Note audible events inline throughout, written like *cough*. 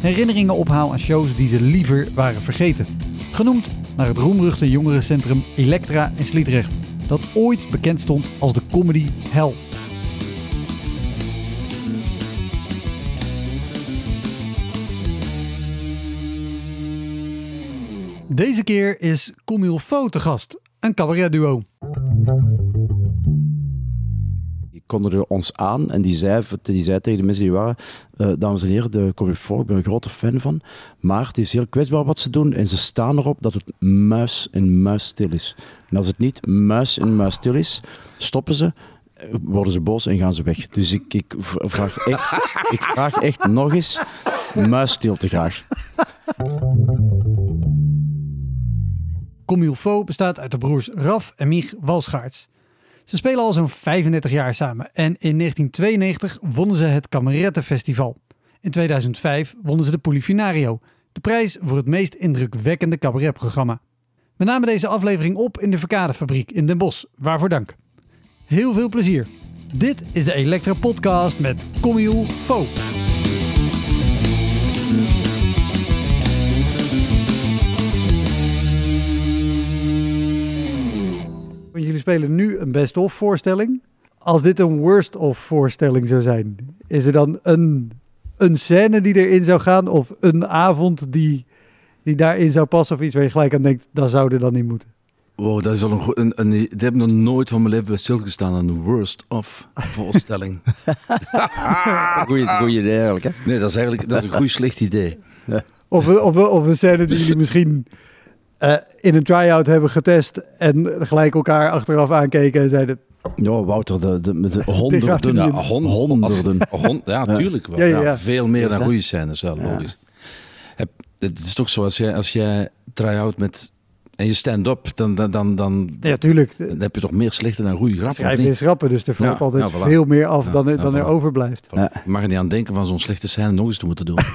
herinneringen ophaal aan shows die ze liever waren vergeten. Genoemd naar het roemruchte jongerencentrum Elektra in Sliedrecht, dat ooit bekend stond als de comedy hell. Deze keer is Camille Faux te gast, een cabaretduo. Kondigde ons aan en die zei, die zei tegen de mensen die waren, eh, dames en heren, de Comic Folk, ik ben een grote fan van, maar het is heel kwetsbaar wat ze doen en ze staan erop dat het muis en muisstil is. En als het niet muis en muisstil is, stoppen ze, worden ze boos en gaan ze weg. Dus ik, ik vraag, echt, *laughs* ik vraag echt nog eens muisstilte graag. Camille Faux bestaat uit de broers Raf en Mich Walschaerts. Ze spelen al zo'n 35 jaar samen en in 1992 wonnen ze het Kamerettenfestival. In 2005 wonnen ze de Polifinario, de prijs voor het meest indrukwekkende cabaretprogramma. We namen deze aflevering op in de Verkadefabriek in Den Bosch, waarvoor dank. Heel veel plezier. Dit is de Elektra Podcast met Camille Faux. Spelen nu een best-of voorstelling. Als dit een worst-of voorstelling zou zijn, is er dan een, een scène die erin zou gaan of een avond die, die daarin zou passen of iets waar je gelijk aan denkt, dat zou er dan niet moeten? Wow, dat is al een, een, een, die heb ik nog nooit van mijn leven bij stilgestaan aan de worst of *laughs* voorstelling. *laughs* Goeie, goeie idee eigenlijk, hè? Nee, dat is eigenlijk dat is een goed slecht idee. Of, een- of, een- of een scène die jullie misschien eh, in een try-out hebben getest en gelijk elkaar achteraf aankeken en zeiden, Ja, Wouter, de, de, de *laughs* er honderden. Ja, hon- honderden. *laughs* hon- ja, tuurlijk wel. Ja, Ja, ja, ja. Veel meer dan goede scènes, ja, logisch. Heb, het is toch zo, als jij, als jij try-out met... En je stand-up, dan, dan, dan, dan, ja tuurlijk, dan heb je toch meer slechte dan goede grappen, niet? is grappen, dus er valt Ja, altijd ja, voilà. veel meer af Ja, dan, er- ja, dan er overblijft. Ja. Je mag er niet aan denken van zo'n slechte scène nog eens te moeten doen. *laughs*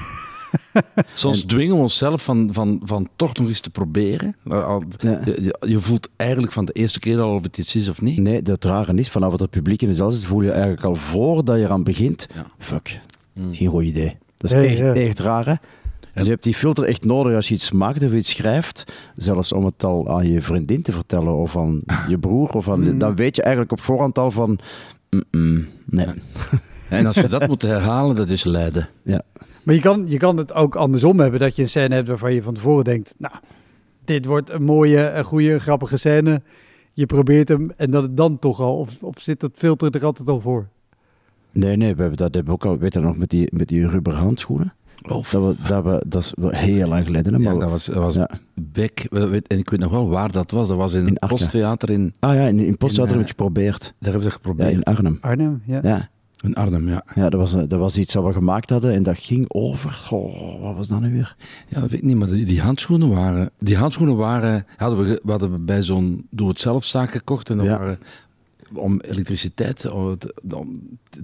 *laughs* Soms dwingen we onszelf van, van, van toch nog eens te proberen. Al- Ja. Je, je, je voelt eigenlijk van de eerste keer al of het iets is of niet. Nee, dat rare is, vanaf het publiek in de zaal zit, voel je eigenlijk al voordat je eraan begint, Ja. fuck, Mm. geen goed idee. Dat is Ja, echt, ja. echt raar, hè? Dus je hebt die filter echt nodig als je iets maakt of iets schrijft, zelfs om het al aan je vriendin te vertellen of aan *laughs* je broer. Of aan, Mm. Dan weet je eigenlijk op voorhand al van, nee. En als je dat moet herhalen, dat is lijden. Maar je kan, je kan het ook andersom hebben, dat je een scène hebt waarvan je van tevoren denkt, nou, dit wordt een mooie, een goede, grappige scène. Je probeert hem en dat het dan toch al, of, of zit dat filter er altijd al voor? Nee, nee, we hebben dat hebben we ook al, weet je nog, met die, met die rubber handschoenen. Oh, Dat, we, dat, we, dat is wel heel lang geleden. Hè, ja, maar, dat was, dat was ja. Beck. weet- En ik weet nog wel waar dat was. Dat was in, In een posttheater in... Ah ja, in, in Post In, hadden we eh, het geprobeerd. Daar hebben we het Ja, geprobeerd. in Arnhem. Arnhem, ja. Ja, in Arnhem, ja. ja dat, was, dat was iets wat we gemaakt hadden en dat ging over, wat was dat nu weer? Ja, dat weet ik niet, maar die, die handschoenen waren... Die handschoenen waren... Hadden we, ge- we hadden bij zo'n doe-het-zelf-zaak gekocht. En dat Ja. waren om elektriciteit...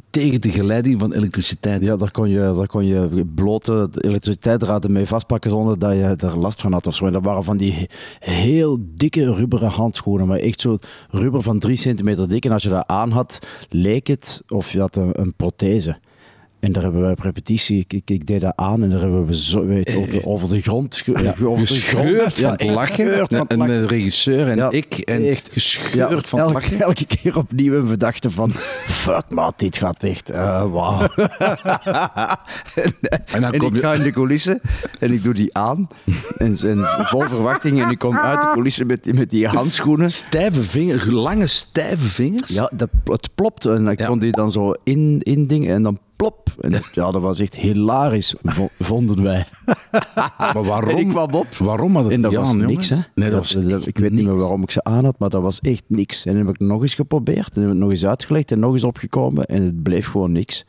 Tegen de geleiding van elektriciteit. Ja, daar kon je, daar kon je blote elektriciteitsdraden mee vastpakken zonder dat je er last van had of zo. Dat waren van die he- heel dikke rubberen handschoenen, maar echt zo rubber van drie centimeter dik. En als je dat aan had, leek het of je had een, een prothese. En daar hebben we op repetitie, ik, ik, ik deed dat aan en daar hebben we zo, weet, over, de, over de grond, ge- over de Gescheurd van het Ja, lachen. van En lachen. de regisseur en Ja, ik. En echt. gescheurd Ja, van het elke, lachen. elke keer opnieuw en we dachten van, fuck man, dit gaat echt, eh wauw. *laughs* en En dan en kom ik je... ga in de coulissen en ik doe die aan en, en vol verwachting en ik kom uit de coulissen met, met die handschoenen. Stijve vingers, lange stijve vingers. Ja, dat, het plopt en ik Ja. kon die dan zo in, in dingen en dan plop. En dat, ja, dat was echt hilarisch, vo- vonden wij. *laughs* Maar waarom? En ik kwam op. Waarom had het En dat was aan, niks, hè? Nee, dat was ik weet niet meer waarom ik ze aan had, maar dat was echt niks. En dan heb ik nog eens geprobeerd en heb ik het nog eens uitgelegd en nog eens opgekomen en het bleef gewoon niks.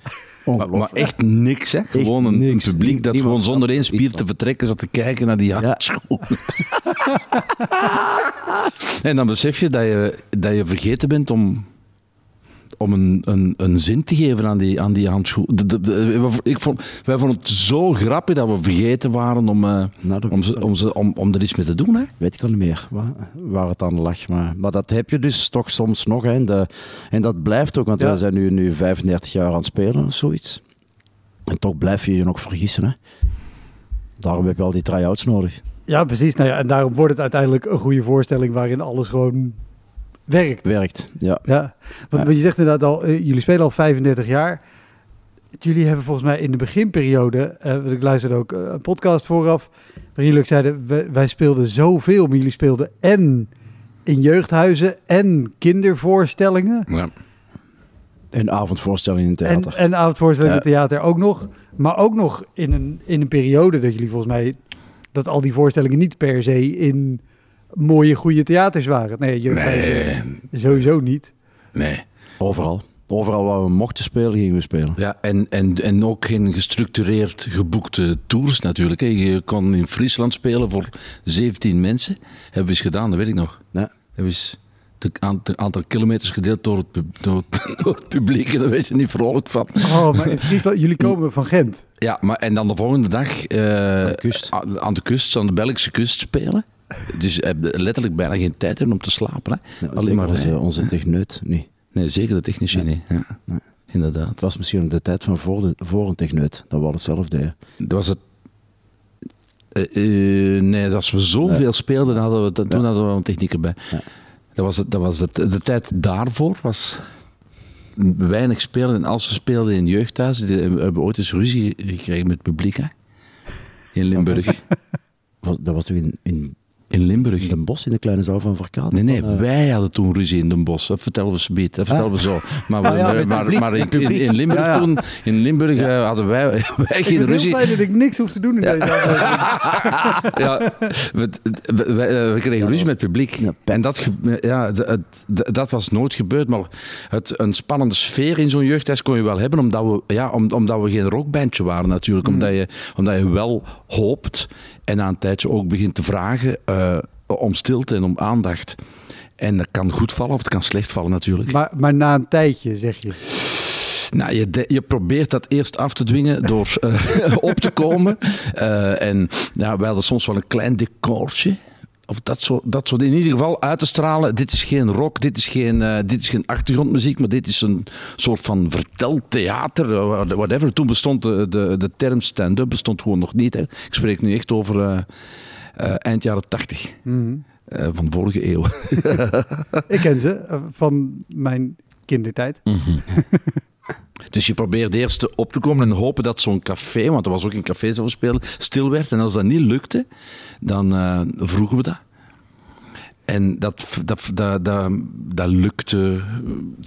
Maar, echt niks, hè? Gewoon een, niks. publiek dat Niemand gewoon zonder één er spier te vertrekken zat te kijken naar die Ja. handschoenen. *laughs* en dan besef je dat je, dat je vergeten bent om, om een, een, een zin te geven aan die, aan die handschoenen. De- de- de- ik vond, wij vonden het zo grappig dat we vergeten waren om, eh, Nou, om, ze, om, ze, om, om er iets mee te doen. Hè? weet ik al niet meer waar, waar het aan lag. Maar, maar dat heb je dus toch soms nog. Hè. En, de- en dat blijft ook, want Ja. wij zijn nu, nu 35 jaar aan het spelen of zoiets. En toch blijf je je nog vergissen. Hè. Daarom heb je al die try-outs nodig. Ja, precies. Nou ja, en daarom wordt het uiteindelijk een goede voorstelling waarin alles gewoon werkt. Werkt, ja. Ja, want Ja. wat je zegt inderdaad al, eh, jullie spelen al 35 jaar. Jullie hebben volgens mij in de beginperiode, want ik luisterde ook eh, een podcast vooraf, waarin jullie ook zeiden, wij, wij speelden zoveel, maar jullie speelden en in jeugdhuizen en kindervoorstellingen Ja. En avondvoorstelling in het en, theater. en avondvoorstellingen in het theater ook nog. Maar ook nog in een, in een periode dat jullie volgens mij, dat al die voorstellingen niet per se in mooie, goede theaters waren. Nee, jeugdhuizen Nee, sowieso niet. nee. Overal. Overal waar we mochten spelen, gingen we spelen. Ja, en, en, en ook geen gestructureerd geboekte tours natuurlijk. Je kon in Friesland spelen voor 17 mensen. Hebben we eens gedaan, dat weet ik nog. Ja. Hebben we eens het aantal, aantal kilometers gedeeld door het, door, het, *laughs* door het publiek. En daar weet je niet vrolijk van. Oh, maar in Friesland, jullie *laughs* komen van Gent. Ja, maar en dan de volgende dag eh, Aan de kust. a- aan de kust, aan de Belgische kust spelen. Dus je hebt letterlijk bijna geen tijd hebben om te slapen. Hè. Ja, Alleen maar... onze, onze techneut niet. Nee, zeker de technici niet. Ja. Nee. Inderdaad. Het was misschien de tijd van voor, de, voor een techneut. Dat was hetzelfde. hè. Dat was het. eh, nee, als we zoveel speelden, hadden we, toen hadden we er een techniek erbij. Ja. Dat was, het, dat was het, de tijd daarvoor was weinig spelen. En als we speelden in jeugdhuizen, die- we hebben ooit eens ruzie gekregen met het publiek. Hè? In Limburg. *laughs* Was, dat was toch in, in, In Limburg. in Den Bosch, in de kleine zaal van Verkade? Nee, nee, Van, eh, wij hadden toen ruzie in Den Bosch. Dat vertellen we ze beet, dat vertellen we zo. Maar, we- Ah, ja, maar, maar in, in, in Limburg Ja, ja. toen, in Limburg eh, hadden wij, *laughs* wij geen vind het ruzie. fijn dat ik niks hoef te doen in deze *laughs* ja, we, we, we- we kregen ruzie met het publiek. En dat, ja, dat was nooit gebeurd. Maar het, een spannende sfeer in zo'n jeugdhuis kon je wel hebben, omdat we, ja, om, omdat we geen rockbandje waren natuurlijk. Mm. Omdat, je, omdat je wel hoopt en na een tijdje ook begint te vragen eh, om stilte en om aandacht. En dat kan goed vallen of het kan slecht vallen natuurlijk. Maar, maar na een tijdje, zeg je. Nou, je, de- je probeert dat eerst af te dwingen door eh, *laughs* op te komen. Eh, en ja, wij hadden soms wel een klein decoortje. Of dat soort, dat soort, in ieder geval uit te stralen. Dit is geen rock, dit is geen, eh, dit is geen achtergrondmuziek, maar dit is een soort van verteltheater, eh, whatever. Toen bestond de, de, de term stand-up bestond gewoon nog niet. Hè. Ik spreek nu echt over eh, eind jaren tachtig Mhm. eh, van de vorige eeuw. *laughs* Ik ken ze van mijn kindertijd. *laughs* Dus je probeert eerst op te komen en hopen dat zo'n café, want er was ook een café we spelen, stil werd. En als dat niet lukte, dan eh, vroegen we dat. En dat, dat, dat, dat, dat lukte,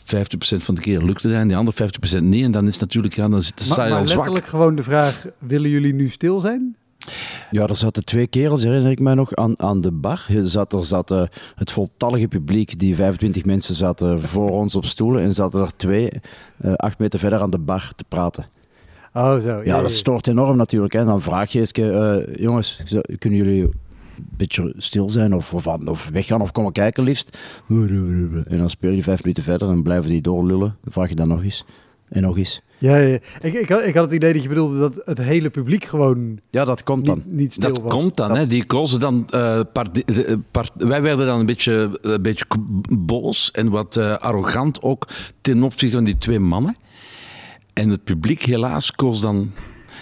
eh, 50% van de keer lukte dat en die andere 50% niet. En dan is natuurlijk, ja, dan zit de Maar, saai maar al zwak. letterlijk gewoon de vraag, willen jullie nu stil zijn? Ja, er zaten twee kerels, herinner ik mij nog, aan, aan de bar. Er zat, er zat eh, het voltallige publiek, die 25 mensen zaten voor *laughs* ons op stoelen. En zaten er twee, eh, acht meter verder aan de bar te praten. Oh, zo. Ja, dat stoort enorm natuurlijk. Hè. Dan vraag je eens, eh, jongens, kunnen jullie een beetje stil zijn of, of, of weggaan of komen kijken liefst? En dan speel je vijf minuten verder en blijven die doorlullen. Dan vraag je dan nog eens. En nog eens. Ja, ja. Ik, ik, had, ik had het idee dat je bedoelde dat het hele publiek gewoon Ja, dat komt dan. niet, niet stil Dat was. komt dan, hè. Die kozen dan... eh, par- eh, wij werden dan een beetje, een beetje boos en wat eh, arrogant ook ten opzichte van die twee mannen. En het publiek helaas koos dan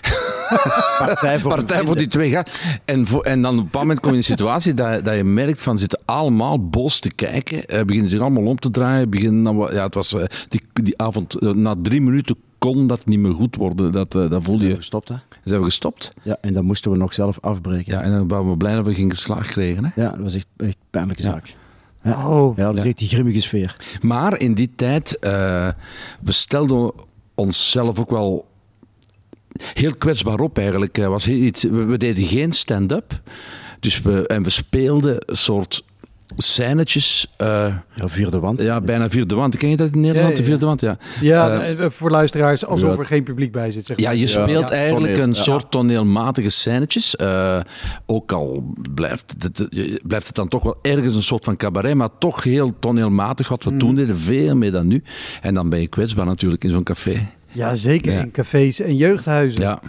*laughs* Partij voor, *laughs* partij voor die twee gasten. En, voor, en dan op een bepaald moment kom je in een situatie dat, dat je merkt van ze zitten allemaal boos te kijken. Eh, beginnen zich allemaal om te draaien. Beginnen ja, het was eh, die, die avond, eh, na drie minuten kon dat niet meer goed worden. Dat, eh, dat voelde Zijn we je. gestopt, hè? Ze hebben gestopt. Ja, en dan moesten we nog zelf afbreken. Ja, en dan waren we blij dat we geen geslaag kregen. Hè? Ja, dat was echt, echt een pijnlijke Ja. zaak. Ja. Oh, Ja, dat is echt die grimmige sfeer. Maar in die tijd, eh we stelden onszelf ook wel heel kwetsbaar op eigenlijk. Eh, Was iets, we, we deden geen stand-up. Dus we, en we speelden een soort scènetjes. eh, Ja, vierde wand. ja, bijna vierde wand. Ken je dat in Nederland, Ja, ja, de vierde wand? Ja. ja, Eh, eh, voor luisteraars alsof ja. er geen publiek bij zit. Zeg Ja, maar. je speelt Ja. eigenlijk toneel, een ja. soort toneelmatige scènetjes. Eh, ook al blijft het, blijft het dan toch wel ergens een soort van cabaret, maar toch heel toneelmatig. Wat we toen deden, veel meer dan nu. En dan ben je kwetsbaar natuurlijk in zo'n café. Ja, zeker in cafés en jeugdhuizen. Ja.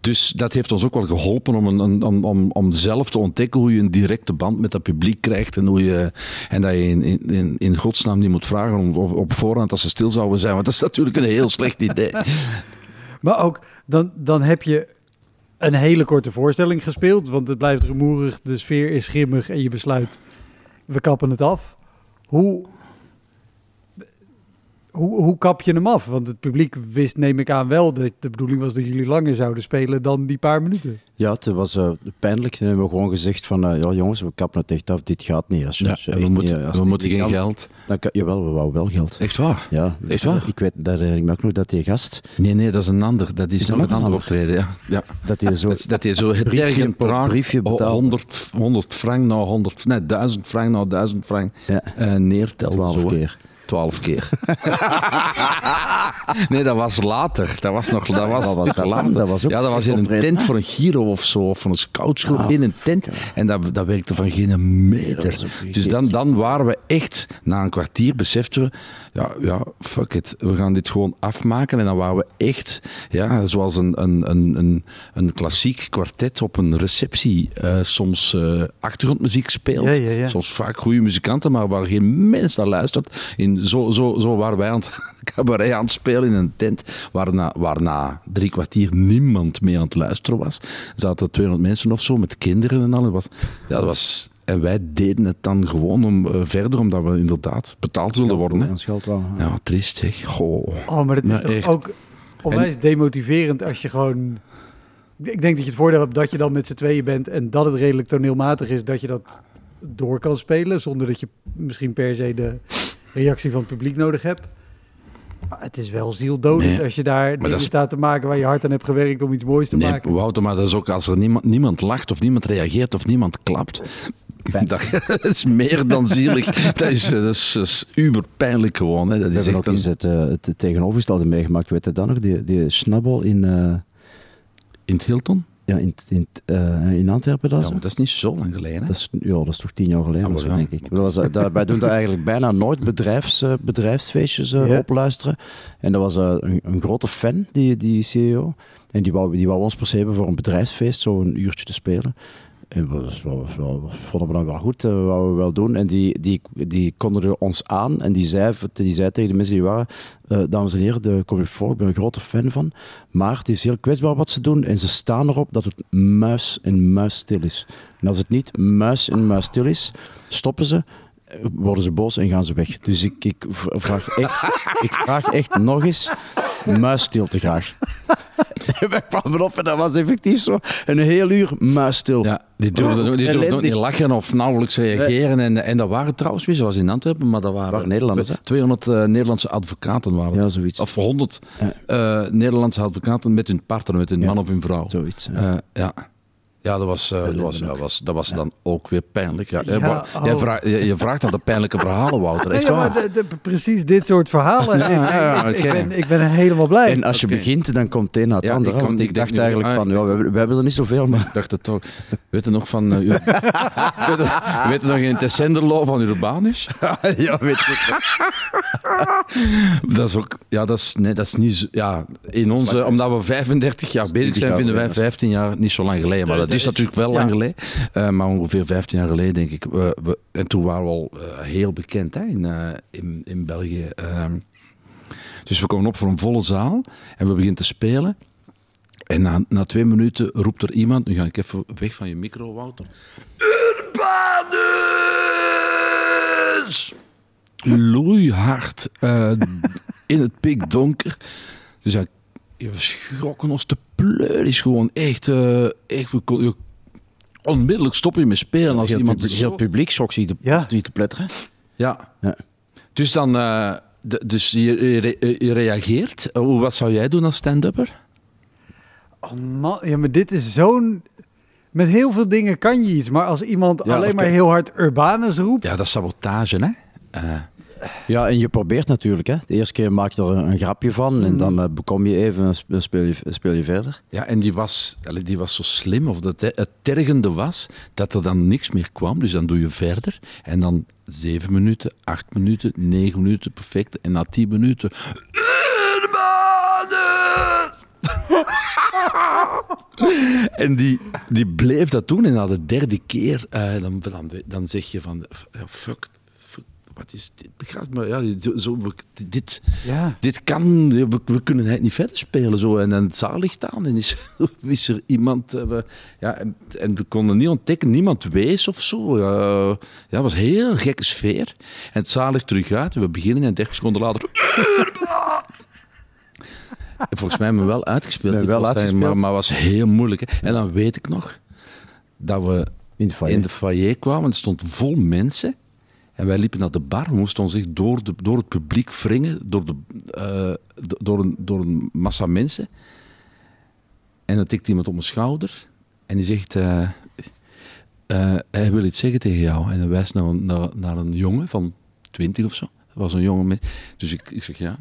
Dus dat heeft ons ook wel geholpen om, een, om, om, om zelf te ontdekken hoe je een directe band met dat publiek krijgt. En, hoe je, en dat je in, in- in, in godsnaam niet moet vragen om, op, op voorhand als ze stil zouden zijn. Want dat is natuurlijk een heel slecht idee. *laughs* Maar ook, dan, dan heb je een hele korte voorstelling gespeeld, want het blijft rumoerig, de sfeer is grimmig en je besluit, we kappen het af. Hoe, hoe, hoe kap je hem af? Want het publiek wist, neem ik aan, wel dat de bedoeling was dat jullie langer zouden spelen dan die paar minuten. Ja, het was eh, pijnlijk. En hebben we gewoon gezegd van, eh, ja jongens, we kappen het echt af. Dit gaat niet. Als Ja, als je en we moeten, niet, als we moeten niet geen kan, geld. Dan kan, jawel, we wouden wel geld. Echt waar? Ja, Echt waar? Ik weet, daar herinner ik me ook nog dat die gast, Nee, nee, dat is een ander. Dat is, Is nog dat een ander optreden. Ja. Ja. dat hij zo... *laughs* Dat, dat hij zo het Briefje per briefje betaalde. 100, 100 frank naar 100, nee, 1000 frank naar 1000 frank Ja, eh neertelde. twaalf keer. Twaalf keer. *laughs* nee, dat was later. Dat was nog dat was, Wat was dat later. Dat was ook ja, dat was in een tent voor een Giro of zo, of voor een scoutsgroep Ah, in een tent. En dat, dat werkte van geen meter. Dat Dus dan, dan waren we echt, na een kwartier beseften we, ja, ja, fuck it, we gaan dit gewoon afmaken. En dan waren we echt, ja, zoals een, een, een, een, een klassiek kwartet op een receptie eh, soms eh, achtergrondmuziek speelt. Ja, ja, ja. Soms vaak goede muzikanten, maar waar geen mens naar luistert. In, zo, zo, zo waren wij aan het *laughs* cabaret aan het spelen in een tent, waar na, waar na drie kwartier niemand meer aan het luisteren was. Er zaten 200 mensen of zo, met kinderen en al. Dat was, ja, dat was, en wij deden het dan gewoon om, eh, verder, omdat we inderdaad betaald wilden worden. Hè. Wel. Ja, triest zeg. Goh. Oh, maar dat is Nou, toch echt. ook onwijs demotiverend als je gewoon... Ik denk dat je het voordeel hebt dat je dan met z'n tweeën bent en dat het redelijk toneelmatig is, dat je dat door kan spelen, zonder dat je misschien per se de reactie van het publiek nodig hebt. Maar het is wel zieldodend Nee, als je daar dingen is- staat te maken waar je hard aan hebt gewerkt om iets moois te Nee, maken. Wouter, maar dat is ook als er niemand, niemand lacht of niemand reageert of niemand klapt. Dat *laughs* is meer dan zielig. Dat is, dat is, dat is uber pijnlijk gewoon. Hè. Dat We is echt ook eens een, het, eh, het tegenovergestelde meegemaakt. Weet je dat nog? Die, die snabbel in, eh, in het Hilton? ja, in, in, eh, in Antwerpen. Dat, Ja, maar dat is niet zo lang geleden. Hè? Dat is, ja, dat is toch tien jaar geleden, Ja, of zo, denk ik. Dat was, eh, dat- wij doen daar eigenlijk bijna nooit bedrijfs, eh, bedrijfsfeestjes eh, Ja. opluisteren. En dat was eh, een, een grote fan, die, die CEO. En die wou, die wou ons per se hebben voor een bedrijfsfeest, zo een uurtje te spelen. En we, we- vonden we dan wel goed, dat wouden we wel doen. En die, die, die kondigde ons aan en die zei, die zei tegen de mensen die waren, eh, dames en heren, de kom je voor, ik ben een grote fan van. Maar het is heel kwetsbaar wat ze doen en ze staan erop dat het muis en muisstil is. En als het niet muis en muisstil is, stoppen ze, eh, worden ze boos en gaan ze weg. Dus ik, ik vraag echt, ik vraag echt nog eens muisstilte graag. En *laughs* wij kwamen op en dat was effectief zo. Een heel uur muisstil. Ja, die durfden, die durfden ook niet lachen of nauwelijks reageren. En, en dat waren trouwens, wie zoals in Antwerpen, maar dat waren, Waren Nederlanders, hè? 200 eh, Nederlandse advocaten waren Ja, zoiets. Of 100 Ja. eh, Nederlandse advocaten met hun partner, met hun Ja. man of hun vrouw. Zoiets. ja. Eh, ja. Ja, dat was, eh, dat was, was, dat was dan ook weer pijnlijk. Ja. Ja, jij vraagt, je, je vraagt naar de pijnlijke verhalen, Wouter. Echt waar. de- de- precies dit soort verhalen. Ja, ja, ja, Ik- ben, ik ben helemaal blij. En als je begint, dan komt het een na het Ja, andere. ik kan- want ik ik denk dacht nu- eigenlijk ah, van, ja, we, hebben- we hebben er niet zoveel, maar... Ik dacht het toch. Weet je nog van... eh, u- *laughs* weet, je, weet je nog in Tessenderlo van Urbanus? *laughs* ja, weet ik. *laughs* Dat is ook... Ja, dat is, nee, dat is niet... zo- Ja, in onze... Omdat we 35 jaar bezig zijn, vinden wij 15 jaar niet zo lang geleden. Maar dat is natuurlijk wel ja. lang geleden. Eh, maar ongeveer 15 jaar geleden, denk ik. We, we- en toen waren we al eh, heel bekend hè, in, eh, in, in België. Ehm, Dus we komen op voor een volle zaal en we beginnen te spelen. En na, na twee minuten roept er iemand, nu ga ik even weg van je micro, Wouter. Urbanus! Loeihard uh, in het pikdonker. Dus ja, we schrokken ons te pleur. is gewoon echt, uh, echt we kon, je, onmiddellijk stop je met spelen als heel iemand publiek, zo... heel publiek schrok zich te, Ja. te pletteren. Ja. Ja. Dus dan, eh, de- dus je, je, re- je reageert. Eh, Hoe, wat zou jij doen als stand-upper? Oh man, ja, maar dit is zo'n... Met heel veel dingen kan je iets, maar als iemand Ja, alleen maar heel hard Urbanus roept... Ja, dat is sabotage, hè? Eh, Ja, en je probeert natuurlijk. Hè. De eerste keer maak je er een, grapje van en Mm. dan eh, bekom je even en sp- speel je, speel je verder. ja, en die was, die was zo slim, of dat het tergende was, dat er dan niks meer kwam. Dus dan doe je verder. En dan zeven minuten, acht minuten, negen minuten, perfect. En na tien minuten... *laughs* En die, die bleef dat doen. En na de derde keer, eh, dan, dan, dan zeg je van... fuck, fuck, wat is dit? Begrijp me, ja, zo, zo, dit, Ja. dit kan, we, we kunnen het niet verder spelen. Zo. En dan het zaal ligt aan en is, *laughs* is er iemand... eh, we- ja, en, en we konden niet ontdekken, niemand wees of zo. Ja, ja, het was een heel gekke sfeer. En het zaal ligt terug uit. We beginnen en 30 seconden later... *laughs* En Volgens mij hebben we wel uitgespeeld. Wel Maar, maar het was heel moeilijk. Hè. En dan weet ik nog dat we In de foyer. in de foyer kwamen. Het stond vol mensen. En wij liepen naar de bar. We moesten ons echt door, de, door het publiek wringen. Door, de, eh, do- door, een, door een massa mensen. En dan tikt iemand op mijn schouder. En die zegt... eh, eh, hij wil iets zeggen tegen jou. En hij wijst naar naar, naar een jongen van 20 of zo. Dat was een jongen met... Dus ik, ik zeg ja.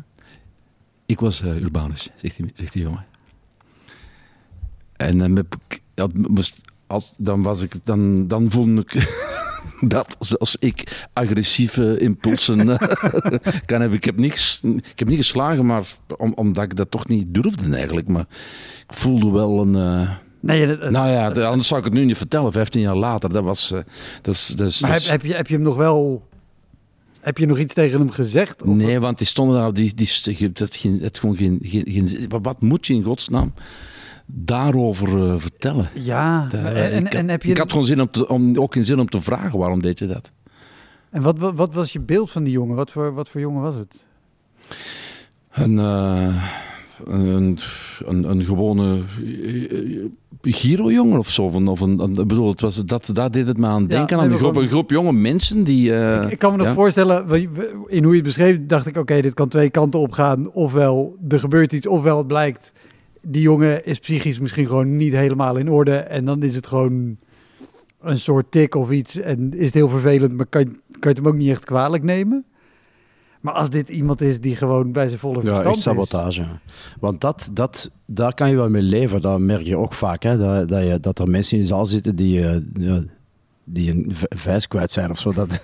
Ik was Urbanus, zegt die, zegt die jongen. En dan, dat moest, als, dan, was ik, dan, dan voelde ik dat als, als ik agressieve impulsen *laughs* eh, kan hebben. Ik heb, niet, ges- ik heb niet geslagen, maar om, omdat ik dat toch niet durfde eigenlijk. Maar ik voelde wel een... eh, Nee, dat, nou ja, de- anders zou ik het nu niet vertellen, 15 jaar later. Dat was... eh, dat is, dat maar heb, je, heb je hem nog wel... Heb je nog iets tegen hem gezegd? Of- Nee, want die stonden daar, die, die, dat, het gewoon geen, geen, geen wat moet je in godsnaam daarover eh, vertellen? Ja, maar- en, ik, en heb je... ik had gewoon zin om, te, om ook geen zin om te vragen waarom deed je dat. En wat, wat, wat was je beeld van die jongen? Wat voor, wat voor jongen was het? Een, eh, een, een, een gewone eh, Giro-jongen of zo. Een, of een, ik bedoel, het was, dat, daar deed het me aan denken. aan een groep, een groep jonge mensen die... eh, ik, ik kan me nog ja. voorstellen, in hoe je het beschreef, dacht ik, oké, dit kan twee kanten op gaan. Ofwel, er gebeurt iets, ofwel het blijkt, die jongen is psychisch misschien gewoon niet helemaal in orde. En dan is het gewoon een soort tik of iets. En is het heel vervelend, maar kan, je- kan je het hem ook niet echt kwalijk nemen. Maar als dit iemand is die gewoon bij zijn volle Ja, verstand is. sabotage. Want dat, dat, daar kan je wel mee leven. Dat merk je ook vaak. Hè? Dat, dat, je, dat er mensen in de zaal zitten die, ja, die een vijs kwijt zijn of zo. Dat, *laughs*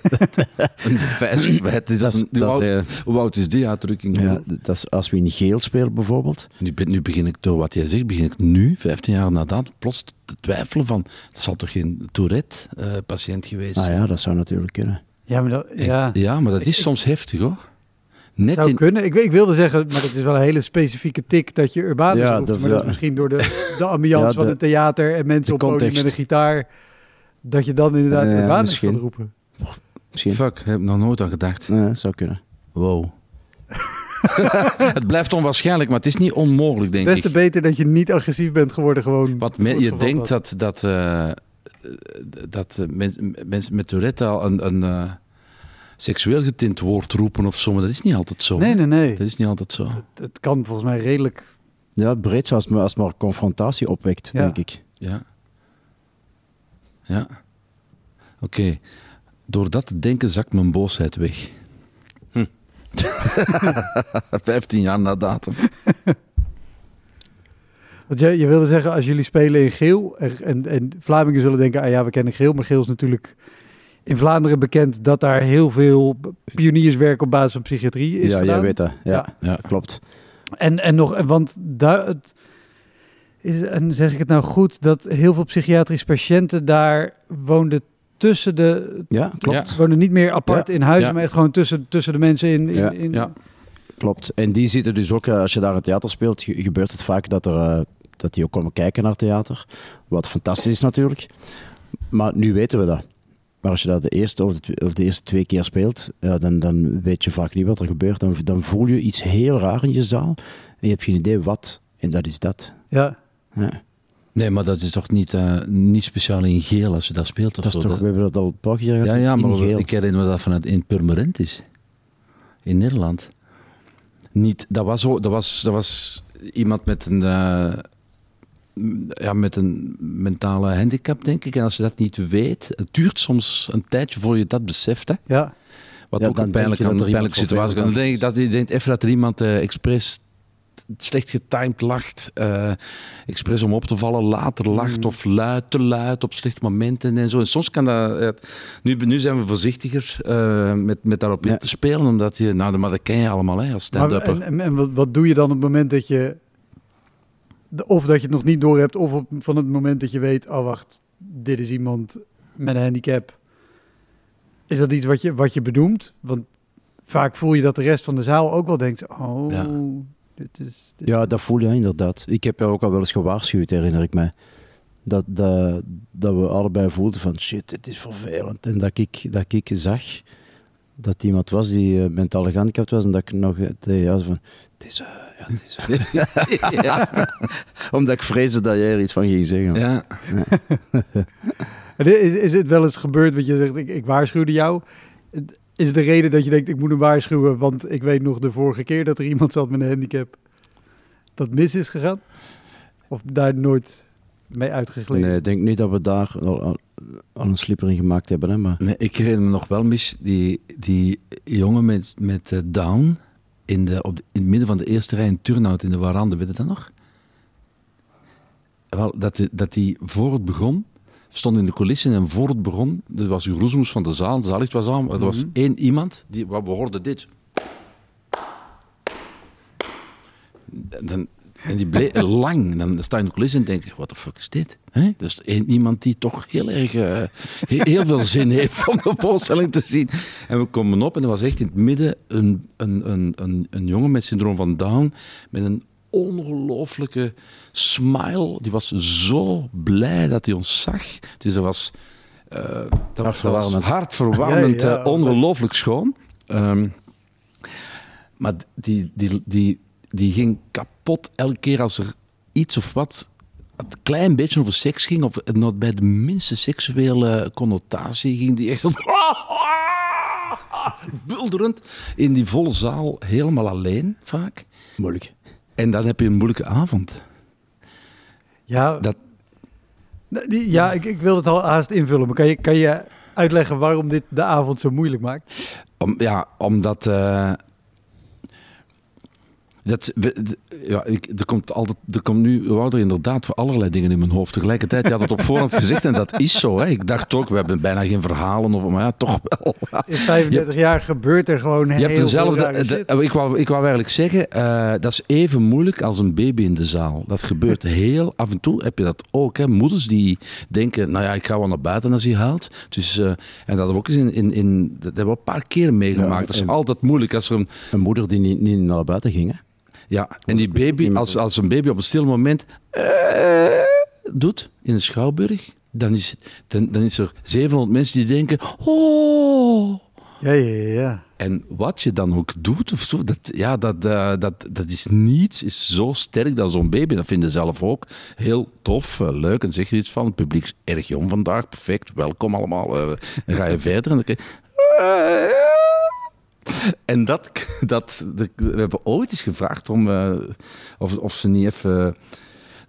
Een vijs kwijt. Dat, dat, is- hoe, dat, is, oud, eh, hoe oud is die uitdrukking? ja, dat is als we in geel spelen bijvoorbeeld. Nu, nu begin ik, door wat jij zegt, begin ik nu, 15 jaar na dat, plots te twijfelen van, dat zal toch geen Tourette-patiënt geweest Ah zijn? ja, dat zou natuurlijk kunnen. Ja, maar dat, Echt? ja. ja, maar dat is Ik- soms heftig hoor. Net zou in, kunnen. Ik, ik wilde zeggen, maar dat is wel een hele specifieke tik dat je Urbanus Ja, roept. dat- maar dat is misschien door de, *laughs* de ambiance Ja, van het theater en mensen op podium met een gitaar. Dat je dan inderdaad Ja, Urbanus misschien. gaat roepen. Misschien. Fuck, heb ik nog nooit aan gedacht. Nee, dat zou kunnen. Wow. *laughs* het blijft onwaarschijnlijk, maar het is niet onmogelijk, denk Des te ik. beter dat je niet agressief bent geworden gewoon. Me- het je denkt dat, dat, eh, dat eh, mens- mensen met Tourette al een, een eh, seksueel getint woord roepen of zo, maar dat is niet altijd zo. Nee, nee, nee. Dat is niet altijd zo. Het, het kan volgens mij redelijk... Ja, breed zoals het maar, als het maar confrontatie opwekt, Ja. denk ik. Ja. Ja. Oké. Door dat te denken zakt mijn boosheid weg. Hm. *laughs* 15 jaar na datum. *laughs* Want je, je wilde zeggen, als jullie spelen in geel... En, en Vlamingen zullen denken, ah ja, we kennen geel. Maar geel is natuurlijk in Vlaanderen bekend... dat daar heel veel pionierswerk op basis van psychiatrie is ja, gedaan. jij weet dat. Ja, Ja. Ja. klopt. En, en nog, en want daar, het is, en zeg ik het nou goed, dat heel veel psychiatrische patiënten daar woonden tussen de, Ja, klopt. Ja. woonden niet meer apart in huis, Ja. maar echt gewoon tussen, tussen de mensen in. in, Ja. in- Ja. klopt. En die zitten dus ook, eh, als je daar een theater speelt, ge- gebeurt het vaak dat, er, eh, dat die ook komen kijken naar theater. Wat fantastisch is natuurlijk. Maar nu weten we dat. Maar als je dat de eerste of de, twe- of de eerste twee keer speelt, ja, dan, dan weet je vaak niet wat er gebeurt. Dan, dan voel je iets heel raar in je zaal en je hebt geen idee wat. En dat is dat. Ja. Ja. Nee, maar dat is toch niet, eh, niet speciaal in geel als je dat speelt of Dat is zo? toch, we hebben dat al een paar keer gehad. ja, ja, maar geel. ik herinner me dat vanuit in Purmerend is. In Nederland. Niet, dat, was, zo- dat, was, dat was iemand met een, eh, ja, met een mentale handicap, denk ik. En als je dat niet weet, het duurt soms een tijdje voor je dat beseft. Hè? Ja. Wat Ja, ook een pijnlijke, een pijnlijke situatie kan. Dan denk ik dat je denkt even dat er iemand eh, expres slecht getimed lacht, eh, expres om op te vallen, later lacht of luid, te luid op slechte momenten en zo. En soms kan dat... eh, nu, nu zijn we voorzichtiger eh, met, met daarop in te spelen, omdat je... Nou, maar dat ken je allemaal hè, als stand-upper. en en, en wat, wat doe je dan op het moment dat je... Of dat je het nog niet door hebt, of op, van het moment dat je weet... Oh, wacht, dit is iemand met een handicap. Is dat iets wat je, wat je benoemt? Want vaak voel je dat de rest van de zaal ook wel denkt... Oh, Ja. Dit is... dit- Ja, dat voel je inderdaad. Ik heb jou ook al wel eens gewaarschuwd, herinner ik mij. Dat, dat, dat we allebei voelden van shit, het is vervelend. En dat ik, dat ik zag dat iemand was die eh, mentaal gehandicapt was en dat ik nog eh, tegen jou van het is, eh, ja, het is eh." *laughs* ja, Omdat ik vreesde dat jij er iets van ging zeggen. ja. *laughs* Is, is het wel eens gebeurd, wat je zegt, ik, ik waarschuwde jou. Het- Is de reden dat je denkt, ik moet hem waarschuwen, want ik weet nog de vorige keer dat er iemand zat met een handicap dat mis is gegaan? Of daar nooit mee uitgegleden? Nee, ik denk niet dat we daar al, een slipper in gemaakt hebben. Hè, maar Nee, ik herinner me nog wel, Mich, die, die jongen met, met eh, Down in, de, op de- in het midden van de eerste rij in Turnhout in de Warande, weet je dat nog? Wel, dat, die- dat die voor het begon, stond in de coulissen en voor het begon, er was een roezemoes van de zaal, de zaallicht was aan, maar er was Mhm. één iemand, die, we hoorden dit. Dan, en die bleef *laughs* lang. Dan sta je in de coulissen en denk je, wat de fuck is dit? Hè? Dus één iemand die toch heel erg eh, he- heel veel zin *laughs* heeft om de voorstelling te zien. En we komen op en er was echt in het midden een, een, een, een, een jongen met syndroom van Down met een ongelooflijke smile. Die was zo blij dat hij ons zag. Dus dat was, eh dat was Hartverwarmend. hartverwarmend, Ja, ja, eh, ongelooflijk schoon. Ehm, maar die, die, die, die ging kapot elke keer als er iets of wat een klein beetje over seks ging, of nog bij de minste seksuele connotatie ging die echt *laughs* bulderend in die volle zaal, helemaal alleen vaak. moeilijk. En dan heb je een moeilijke avond. Ja, Dat- ja ik, ik wil het al haast invullen, maar kan je, kan je uitleggen waarom dit de avond zo moeilijk maakt? Om, ja, omdat. eh, dat, ja, ik, er komt altijd, er komt nu, Wouter, inderdaad voor allerlei dingen in mijn hoofd tegelijkertijd. Je had het op voorhand gezegd en dat is zo. Hè. Ik dacht ook, we hebben bijna geen verhalen, of, maar ja, toch wel. In 35 jaar gebeurt er gewoon Je heel hebt dezelfde. veel rare de- shit. ik, wou, ik wou eigenlijk zeggen, eh, dat is even moeilijk als een baby in de zaal. Dat gebeurt heel af en toe. Heb je dat ook? Hè? Moeders die denken, nou ja, ik ga wel naar buiten als hij huilt. Dus, eh, en dat hebben we ook eens in, in, in dat hebben we een paar keren meegemaakt. Ja, dat is en- altijd moeilijk als er een. Een moeder die niet, niet naar buiten ging. Hè? Ja, en die baby, als, als een baby op een stil moment eh, doet in een schouwburg, dan is, dan, dan is er 700 mensen die denken, oh. Ja, ja, ja. En wat je dan ook doet, of zo, dat, ja, dat, eh, dat, dat is niets, is zo sterk dan zo'n baby. Dat vinden ze zelf ook heel tof, eh, leuk. En zeg je iets van, het publiek is erg jong vandaag, perfect, welkom allemaal. en ga je *laughs* verder en dan krijg je- *laughs* En dat, dat, we hebben ooit eens gevraagd om, eh, of, of ze niet even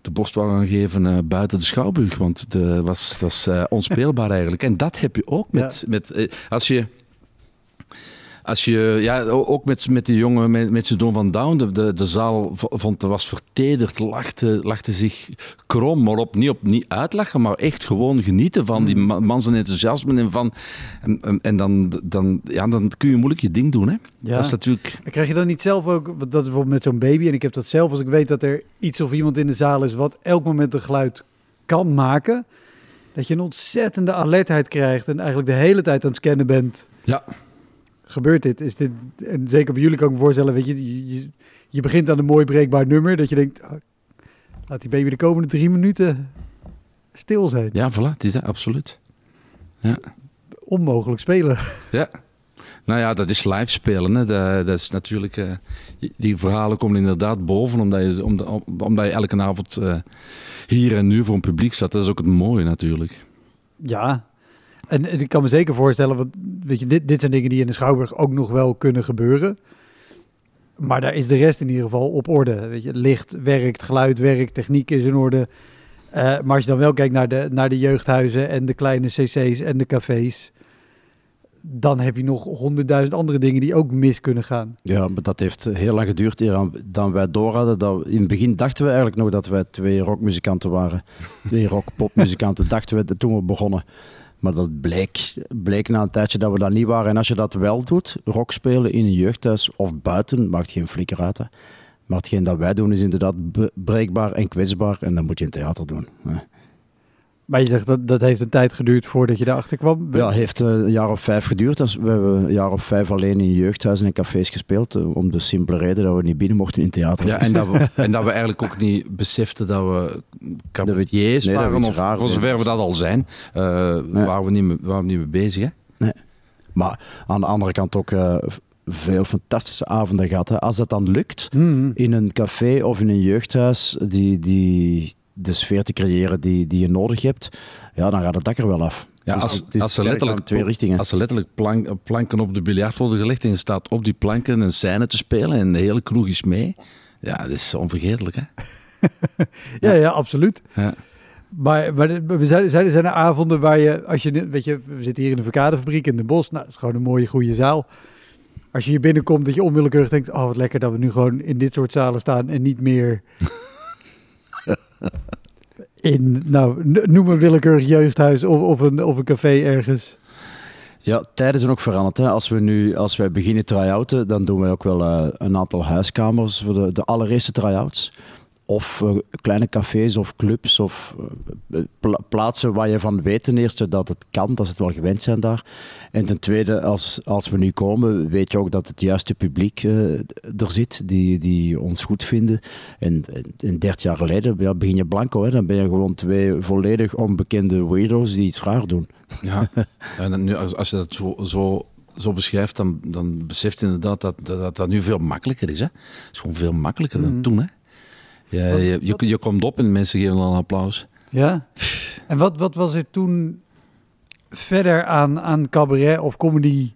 de borst wou gaan geven eh, buiten de Schouwburg. Want het was, was eh, onspeelbaar *laughs* eigenlijk. En dat heb je ook met... met eh, als je... Als je, ja, ook met, met die jongen met, met zijn Don van Down, de, de, de zaal vond, was vertederd, lachte, lachte zich krom, maar op, niet op niet uitlachen, maar echt gewoon genieten van die ma- man zijn enthousiasme en van, en, en, dan, dan, ja, dan kun je moeilijk je ding doen, hè. Ja. Dat is natuurlijk, krijg je dan niet zelf ook, dat is bijvoorbeeld met zo'n baby, en ik heb dat zelf als ik weet dat er iets of iemand in de zaal is wat elk moment een geluid kan maken, dat je een ontzettende alertheid krijgt en eigenlijk de hele tijd aan het scannen bent. ja, gebeurt dit? Is dit en zeker bij jullie kan ik me voorstellen, weet je, je, je begint aan een mooi breekbaar nummer, dat je denkt, ah, laat die baby de komende drie minuten stil zijn. Ja, voilà, het is dat, absoluut. Onmogelijk spelen. Ja. Nou ja, dat is live spelen. Hè. Dat, dat is natuurlijk, eh, die verhalen komen inderdaad boven, omdat je, om, om- omdat je elke avond eh, hier en nu voor een publiek staat. Dat is ook het mooie natuurlijk. Ja, en, en ik kan me zeker voorstellen, want weet je, dit, dit zijn dingen die in de Schouwburg ook nog wel kunnen gebeuren. Maar daar is de rest in ieder geval op orde. Weet je, licht werkt, geluid werkt, techniek is in orde. Eh, maar als je dan wel kijkt naar de, naar de jeugdhuizen en de kleine cc's en de cafés, dan heb je nog honderdduizend andere dingen die ook mis kunnen gaan. Ja, maar dat heeft heel lang geduurd eer dan wij door hadden. Dat, in het begin dachten we eigenlijk nog dat wij twee rockmuzikanten waren. *laughs* Twee rock-popmuzikanten dachten we toen we begonnen. Maar dat bleek, bleek na een tijdje dat we dat niet waren. En als je dat wel doet, rock spelen in een jeugdhuis of buiten, maakt geen flikker uit. Hè. Maar hetgeen dat wij doen is inderdaad breekbaar en kwetsbaar. En dat moet je in theater doen. hè. Maar je zegt dat dat heeft een tijd geduurd voordat je erachter kwam. Ja, het heeft eh, een jaar of vijf geduurd. Dus we hebben een jaar of vijf alleen in jeugdhuizen en cafés gespeeld. eh, Om de simpele reden dat we niet binnen mochten in theater. Ja, en, dat we, *laughs* en dat we eigenlijk ook niet beseften dat we cabaretiers nee, dat waren, is of raar, voor nee. zover we dat al zijn, eh waren, we niet, mee- waren we niet mee bezig. Hè? Maar aan de andere kant ook eh, veel fantastische avonden gehad. Hè. Als dat dan lukt Hmm. in een café of in een jeugdhuis, die, die, de sfeer te creëren die, die je nodig hebt, ja, dan gaat het dak er wel af. Ja, Dus als, als, ze letterlijk, twee richtingen. als ze letterlijk plank- planken op de biljart worden gelegd en je staat op die planken een scène te spelen en de hele kroeg is mee, ja, dat is onvergetelijk. Hè? *laughs* Ja, ja, absoluut. Ja. Maar, maar we zijn, zijn, zijn er avonden waar je, als je, weet je, we zitten hier in de verkadefabriek in de bos. Nou, het is gewoon een mooie, goede zaal. Als je hier binnenkomt, dat je onwillekeurig denkt, oh wat lekker dat we nu gewoon in dit soort zalen staan en niet meer *laughs* in, nou, noem een willekeurig jeugdhuis of, of, een, of een café ergens. Ja, tijden zijn ook veranderd. Hè. Als we nu, als wij beginnen try-outen, dan doen wij ook wel eh, een aantal huiskamers voor de, de allereerste try-outs. Of eh, kleine cafés of clubs of eh, pla- plaatsen waar je van weet ten eerste dat het kan, dat ze het wel gewend zijn daar. En ten tweede, als, als we nu komen, weet je ook dat het juiste publiek eh, er zit, die, die ons goed vinden. En, en 30 jaar geleden ja, begin je blanco, hè. dan ben je gewoon twee volledig onbekende weirdo's die iets raar doen. Ja, *laughs* en nu, als, als je dat zo, zo, zo beschrijft, dan, dan beseft je inderdaad dat, dat dat dat nu veel makkelijker is. Hè? Het is gewoon veel makkelijker dan Mhm. toen. Hè? Ja, Wat- je, je, je komt op en mensen geven dan applaus. Ja. En wat, wat was er toen verder aan, aan cabaret of comedy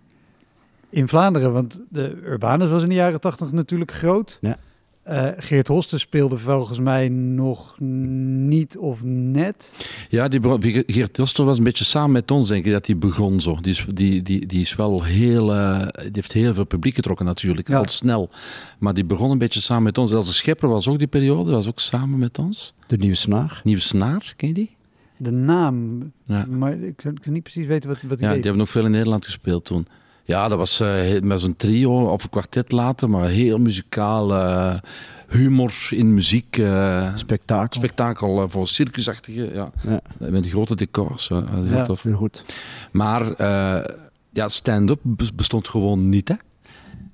in Vlaanderen? Want de Urbanus was in de jaren tachtig natuurlijk groot. Ja. Eh, Geert Hosten speelde volgens mij nog niet of net. Ja, die, Geert Tilster was een beetje samen met ons, denk ik, dat die begon zo. Die is, die, die, die is wel heel... eh, die heeft heel veel publiek getrokken natuurlijk, Ja. al snel. Maar die begon een beetje samen met ons. Als de Schepper was ook die periode, was ook samen met ons. De nieuwe snaar. Nieuwe Snaar, ken je die? De naam, Ja. maar ik kan, niet precies weten wat, wat Ja, die die deed. hebben nog veel in Nederland gespeeld toen. Ja, dat was eh, met zo'n trio of een kwartet later, maar heel muzikaal. eh, humor in muziek. eh, Spektakel. spektakel voor circusachtige. Ja, Ja. met grote decors. heel Ja. tof. Heel goed. Maar ja, stand-up bes- bestond gewoon niet. Hè?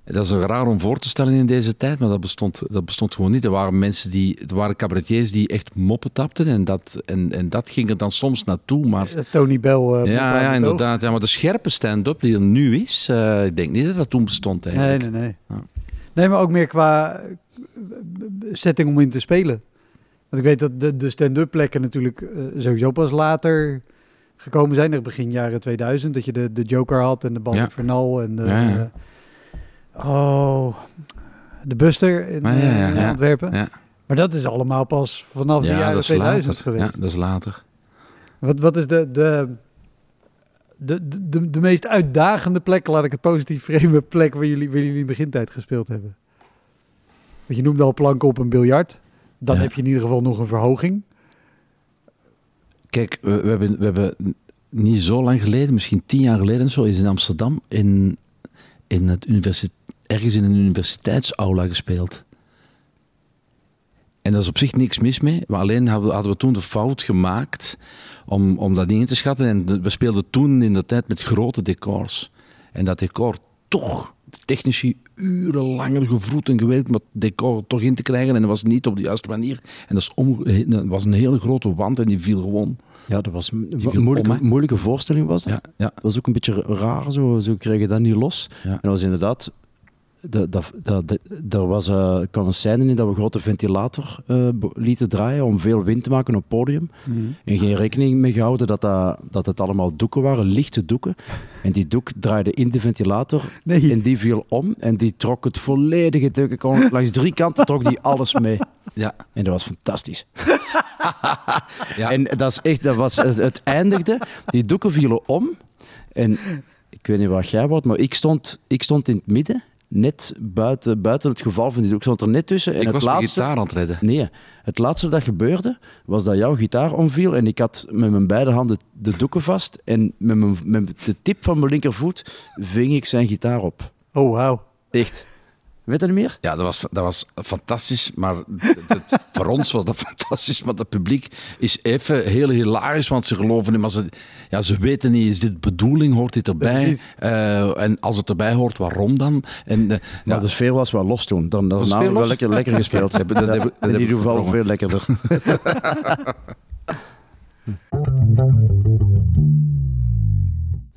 Dat is een raar om voor te stellen in deze tijd, maar dat bestond, dat bestond gewoon niet. Er waren mensen die, er waren cabaretiers die echt moppen tapten en dat, en, en dat ging er dan soms naartoe. Maar Eh, Tony Bell. eh, ja, ja, inderdaad. Ja, maar de scherpe stand-up die er nu is, eh, ik denk niet dat dat toen bestond eigenlijk. Nee, nee, nee. Ja. Nee, maar ook meer qua setting om in te spelen. Want ik weet dat de, de stand-up plekken natuurlijk sowieso pas later gekomen zijn. Er begin jaren 2000, dat je de, de Joker had en de Bal Ja. Vernal en de... Ja, oh, de Buster in, Ah, ja, ja, eh, in. Antwerpen. Maar dat is allemaal pas vanaf de Ja, jaren dat is 2000 later. geweest. Ja, dat is later. Wat, wat is de, de, de, de, de, de meest uitdagende plek, laat ik het positief framen, plek waar jullie, waar jullie in begintijd gespeeld hebben? Want je noemde al planken op een biljart. Dan Ja. heb je in ieder geval nog een verhoging. Kijk, we, we hebben, we hebben niet zo lang geleden, misschien tien jaar geleden zo, is in Amsterdam in, in het ergens in een universiteitsaula gespeeld. En daar is op zich niks mis mee, maar alleen hadden we, toen de fout gemaakt om, om dat niet in te schatten. En we speelden toen in de tijd met grote decors. En dat decor toch de technici urenlanger gevroed en gewerkt om het decor toch in te krijgen. En dat was niet op de juiste manier. En dat, is dat was een hele grote wand en die viel gewoon. Ja, dat was een moeilijke, om, hè? moeilijke voorstelling was dat. Ja, ja. Dat was ook een beetje raar, zo, zo kreeg je dat niet los. Ja. En dat was inderdaad... Dat, dat, dat, dat- er was, eh, kwam een scène in dat we een grote ventilator eh, lieten draaien om veel wind te maken op het podium. En geen rekening mee gehouden dat, dat, dat het allemaal doeken waren, lichte doeken. En die doek draaide in de ventilator Nee. en die viel om en die trok het volledige doek. kon- Langs drie kanten trok die alles mee. Ja. En dat was fantastisch. *laughs* Ja. En dat is echt, dat was, het, het eindigde, die doeken vielen om. En ik weet niet waar jij wordt, maar ik stond, ik stond in het midden, net buiten, buiten het geval van die doek. Ik stond er net tussen. En Ik het was mijn laatste, gitaar aan het redden. Nee, het laatste dat gebeurde, was dat jouw gitaar omviel en ik had met mijn beide handen de doeken vast en met, mijn, met de tip van mijn linkervoet ving ik zijn gitaar op. Oh, wauw. Echt. Weet je meer? Ja, dat was, dat was fantastisch. Maar voor ons was dat *laughs* fantastisch. Maar het publiek is even heel hilarisch. Want ze geloven niet. Maar ze, ja, ze weten niet, is dit bedoeling? Hoort dit erbij? Eh, en als het erbij hoort, waarom dan? En, eh, Maar ja, de sfeer was wel los toen. Dan, Was hebben we wel lekker, lekker gespeeld. Dat hebben- dat hebben- dat in ieder geval veel lekkerder. *laughs* *laughs*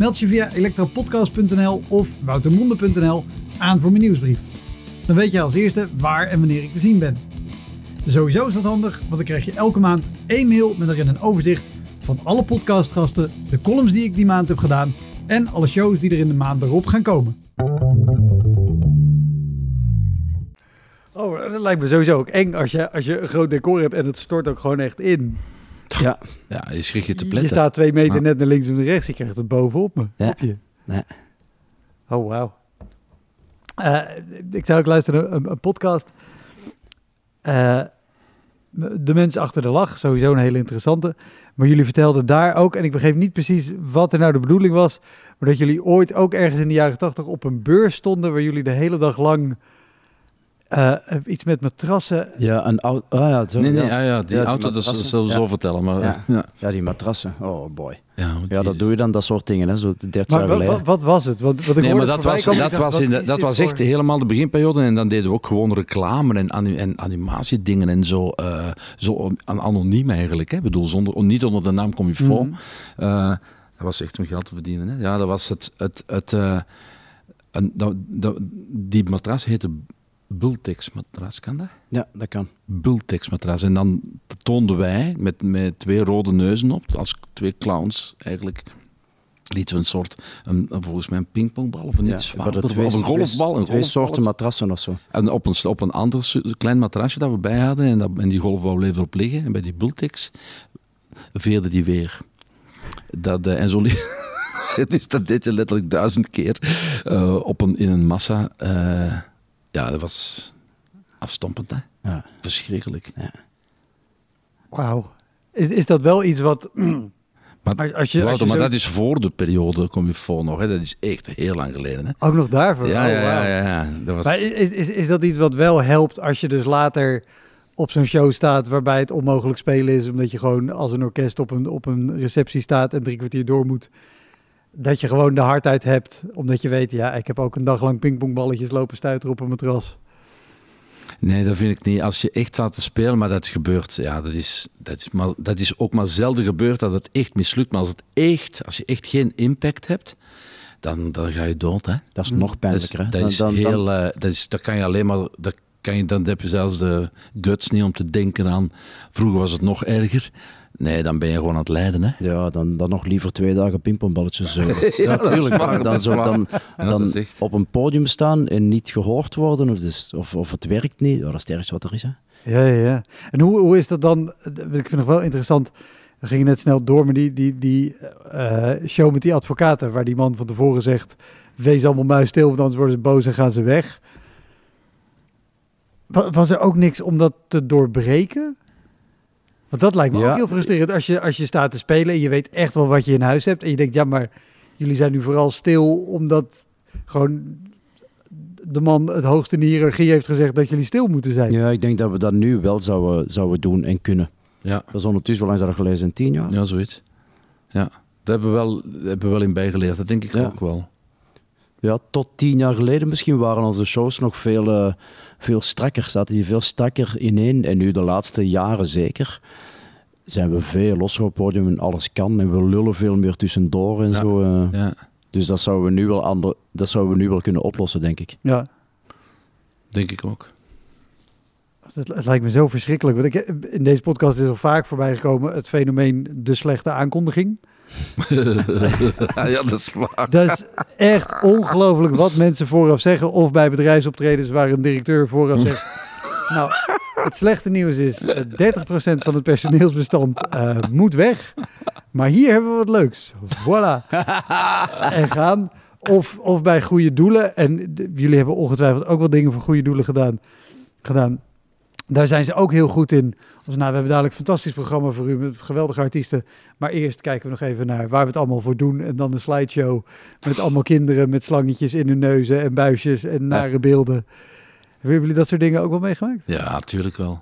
Meld je via elektropodcast.nl of woutermonde.nl aan voor mijn nieuwsbrief. Dan weet je als eerste waar en wanneer ik te zien ben. Sowieso is dat handig, want dan krijg je elke maand één mail met erin een overzicht van alle podcastgasten, de columns die ik die maand heb gedaan en alle shows die er in de maand erop gaan komen. Oh, dat lijkt me sowieso ook eng als je, als je een groot decor hebt en het stort ook gewoon echt in. Ja, ja, je schrik je te Je pletten. staat twee meter Ja. net naar links en naar rechts. Je krijgt het bovenop me. Ja. Je. Oh, wauw. Eh, ik zou ook luisteren naar een, een podcast. Eh, de mens achter de lach, sowieso een hele interessante. Maar jullie vertelden daar ook, en ik begreep niet precies wat er nou de bedoeling was, maar dat jullie ooit ook ergens in de jaren tachtig op een beurs stonden waar jullie de hele dag lang eh, iets met matrassen. ja een auto. Ah, ja, zo, Nee, nee, ja. ja, ja, die Ja, auto, dat zullen we Ja. zo vertellen. Maar, Ja. ja. Ja, die matrassen. Oh boy. Ja, Ja, dat doe je dan, dat soort dingen, hè, zo 30 Maar jaar wa- geleden. wa- wat was het? Want, wat ik Nee, maar dat was, dat dacht, was, wat in dat dit was voor- echt helemaal de beginperiode. En dan deden we ook gewoon reclame en, ani- en animatiedingen en zo. eh, zo an- anoniem eigenlijk. Hè? Ik bedoel, zonder, niet onder de naam Comifo. Mhm. Eh, dat was echt om geld te verdienen. Hè? Ja, dat was het... het, het eh, een, dat, dat, die matras heette Bultex matras, kan dat? Ja, dat kan. Bultex matras. En dan toonden wij met, met twee rode neuzen op, als twee clowns eigenlijk, lieten we een soort, een, volgens mij een pingpongbal of een Ja, iets hadden zwaarder, of een golfbal. Een Twee soorten matrassen of zo. En op een, op een ander klein matrasje dat we bij hadden, en, dat, en die golfbal bleef erop liggen. En bij die Bultex veerde die weer. Dat, eh, en zo *laughs* is dat deed je letterlijk duizend keer eh, op een, in een massa. eh, ja, dat was afstompend, hè? Ja. Verschrikkelijk. Wauw. Is, is dat wel iets wat... *clears throat* Maar, Als- als je- Wouter, je maar zo- dat is voor de periode Comifo nog. Hè? Dat is echt heel lang geleden. Hè? Ook nog daarvoor? Ja, Oh, ja, ja, ja, ja. Dat was... Maar is, is, is dat iets wat wel helpt als je dus later op zo'n show staat waarbij het onmogelijk spelen is, omdat je gewoon als een orkest op een, op een receptie staat en drie kwartier door moet, dat je gewoon de hardheid hebt, omdat je weet, ja, ik heb ook een dag lang pingpongballetjes lopen stuiteren op een matras. Nee, dat vind ik niet. Als je echt staat te spelen, maar dat gebeurt, ja, dat is, dat is, maar, dat is ook maar zelden gebeurd dat het echt mislukt. Maar als, het echt, als je echt geen impact hebt, dan, dan ga je dood. Hè? Dat is nog Dat is, pijnlijker. dat Dan- is dan- dan- heel, eh, dat is, dat kan je alleen maar, dat kan je, dan heb je zelfs de guts niet om te denken aan, vroeger was het nog erger. Nee, dan ben je gewoon aan het lijden. Hè? Ja, dan, dan nog liever twee dagen pingpongballetjes. zo. *laughs* Ja, natuurlijk. waar, maar dan zo, dan, Ja, dan echt- op een podium staan en niet gehoord worden, of, dus, of, of het werkt niet. Dat is het ergste wat er is. Hè. Ja, ja, ja. En hoe, hoe is dat dan? Ik vind het wel interessant. We gingen net snel door met die, die, die eh, show met die advocaten, waar die man van tevoren zegt, wees allemaal muisstil, want anders worden ze boos en gaan ze weg. Wa- Was er ook niks om dat te doorbreken? Want dat lijkt me Ja. ook heel frustrerend als je, als je staat te spelen en je weet echt wel wat je in huis hebt. En je denkt, ja, maar jullie zijn nu vooral stil omdat gewoon de man het hoogste in de hiërarchie heeft gezegd dat jullie stil moeten zijn. Ja, ik denk dat we dat nu wel zouden, zouden doen en kunnen. Ja, Dat is ondertussen wel eens dat gelezen in tien jaar. ja zoiets. Ja, daar hebben we wel, daar hebben we wel in bijgeleerd. Dat denk ik Ja. ook wel. Ja, tot tien jaar geleden misschien waren onze shows nog veel, eh, veel strakker. Zaten die veel strakker ineen. En nu de laatste jaren zeker zijn we veel losser op het podium en alles kan. En we lullen veel meer tussendoor en Ja. zo. eh. Ja, Dus dat zouden, we nu wel ander, dat zouden we nu wel kunnen oplossen, denk ik. Ja, denk ik ook. het, het lijkt me zo verschrikkelijk. Want ik, in deze podcast is al vaak voorbij gekomen het fenomeen de slechte aankondiging. Ja, dat is waar. Dat is echt ongelooflijk wat mensen vooraf zeggen. Of bij bedrijfsoptredens waar een directeur vooraf zegt... *laughs* nou, het slechte nieuws is... eh, 30% van het personeelsbestand eh, moet weg. Maar hier hebben we wat leuks. Voilà. *laughs* en gaan. Of, of bij goede doelen. En jullie hebben ongetwijfeld ook wel dingen voor goede doelen gedaan. gedaan. Daar zijn ze ook heel goed in. Als, nou, we hebben dadelijk een fantastisch programma voor u met geweldige artiesten. Maar eerst kijken we nog even naar waar we het allemaal voor doen. En dan een slideshow met allemaal kinderen met slangetjes in hun neuzen en buisjes en nare beelden. Hebben jullie dat soort dingen ook wel meegemaakt? Ja, natuurlijk wel.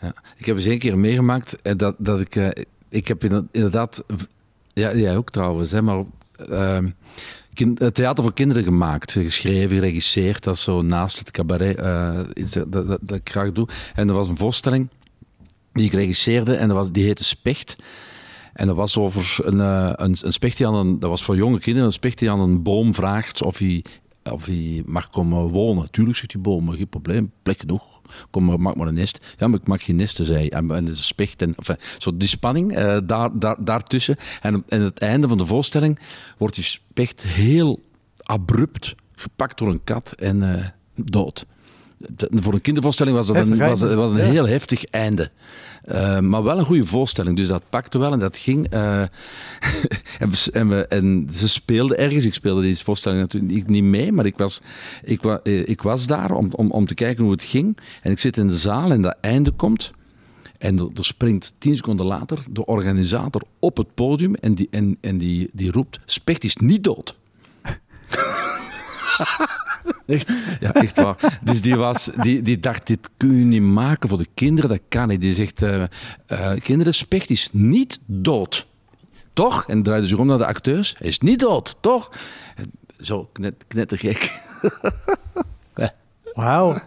Ja. Ik heb eens een keer meegemaakt eh, dat, dat ik... eh, ik heb inderdaad- Ja, jij ook trouwens, hè, maar... ehm, kind- eh, theater voor kinderen gemaakt, geschreven, geregisseerd. Dat zo naast het cabaret eh, iets dat, dat, dat ik graag doe. En er was een voorstelling die ik regisseerde en dat was, die heette Specht. En dat was over een, eh, een, een specht die aan een... Dat was voor jonge kinderen, een specht die aan een boom vraagt of hij, of hij mag komen wonen. Tuurlijk zegt die boom, geen probleem, plek genoeg. Kom maar, maak maar een nest. Ja, maar ik mag geen nesten, zei. En, en een specht. En, enfin, zo die spanning eh, daar, daar, daartussen. En en het einde van de voorstelling wordt die specht heel abrupt gepakt door een kat en eh, dood. Voor een kindervoorstelling was dat een, was, was een Ja. heel heftig einde. Eh, maar wel een goede voorstelling, dus dat pakte wel en dat ging. eh, *laughs* en, we, en, we, en ze speelden ergens. Ik speelde deze voorstelling natuurlijk niet- mee, maar ik was, ik, wa, eh, ik was daar om, om, om te kijken hoe het ging. En ik zit in de zaal en dat einde komt. En er, er springt tien seconden later de organisator op het podium en die, en, en die, die roept: Specht is niet dood. *laughs* *laughs* Echt? Ja, echt waar. Dus die, was, die, die dacht, dit kun je niet maken voor de kinderen, dat kan niet. Die zegt, eh, kinderen, Specht is niet dood. Toch? En draaide zich om naar de acteurs. Hij is niet dood, toch? Zo, knet, knettergek. *laughs* Wauw.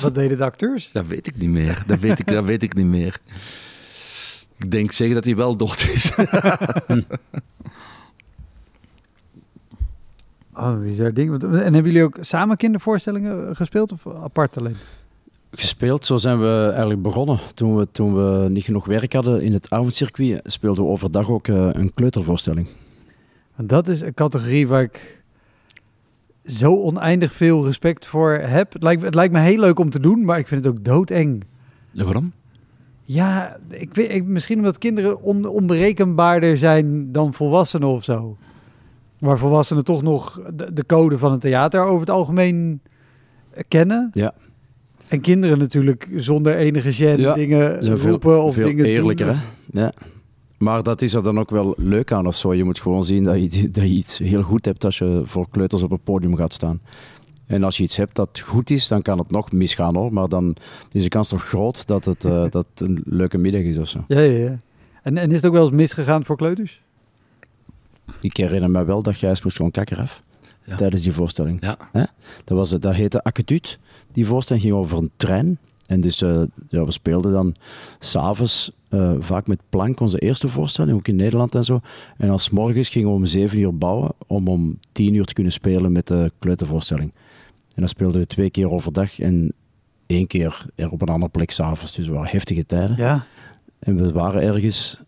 Wat deden de acteurs? Dat weet ik niet meer. Dat weet ik, dat weet ik niet meer. Ik denk zeggen dat hij wel dood is. *laughs* Oh, een bizar ding. Want- En hebben jullie ook samen kindervoorstellingen gespeeld of apart alleen? Gespeeld, zo zijn we eigenlijk begonnen. Toen we, toen we niet genoeg werk hadden in het avondcircuit, speelden we overdag ook eh, een kleutervoorstelling. Dat is een categorie waar ik zo oneindig veel respect voor heb. Het lijkt, het lijkt me heel leuk om te doen, maar ik vind het ook doodeng. En waarom? Ja, ik weet, ik, misschien omdat kinderen on, onberekenbaarder zijn dan volwassenen of zo. Waar volwassenen toch nog de, de code van het theater over het algemeen kennen. Ja. En kinderen natuurlijk zonder enige Ja, dingen zijn veel- roepen of veel dingen eerlijker, doen. hè? Ja. Maar dat is er dan ook wel leuk aan of zo. Je moet gewoon zien dat je, dat je iets heel goed hebt als je voor kleuters op het podium gaat staan. En als je iets hebt dat goed is, dan kan het nog misgaan hoor. Maar dan is de kans toch groot dat het, eh, *laughs* dat het een leuke middag is of zo. Ja, ja, ja. En, en is het ook wel eens misgegaan voor kleuters? Ik herinner me wel dat Gijs moest gewoon kakker af Ja. tijdens die voorstelling. Ja. Dat, was, het- dat heette Acutut. Die voorstelling ging over een trein. En dus eh, ja, we speelden dan s'avonds eh vaak met plank onze eerste voorstelling, ook in Nederland en zo. En als morgens gingen we om zeven uur bouwen om om tien uur te kunnen spelen met de kleutervoorstelling. En dan speelden we twee keer overdag en één keer er op een andere plek s'avonds. Dus het waren heftige tijden. Ja. En we waren ergens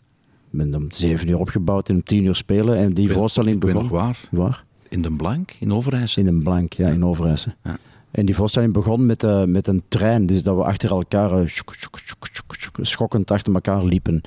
met om zeven uur opgebouwd en om tien uur spelen. En die voorstelling weet nog begon... waar. Waar? In Den Blank, in Overijssel. In een blank, ja, in Overijssel. Ja. En die voorstelling begon met, eh, met een trein, dus dat we achter elkaar eh, schokkend achter elkaar liepen.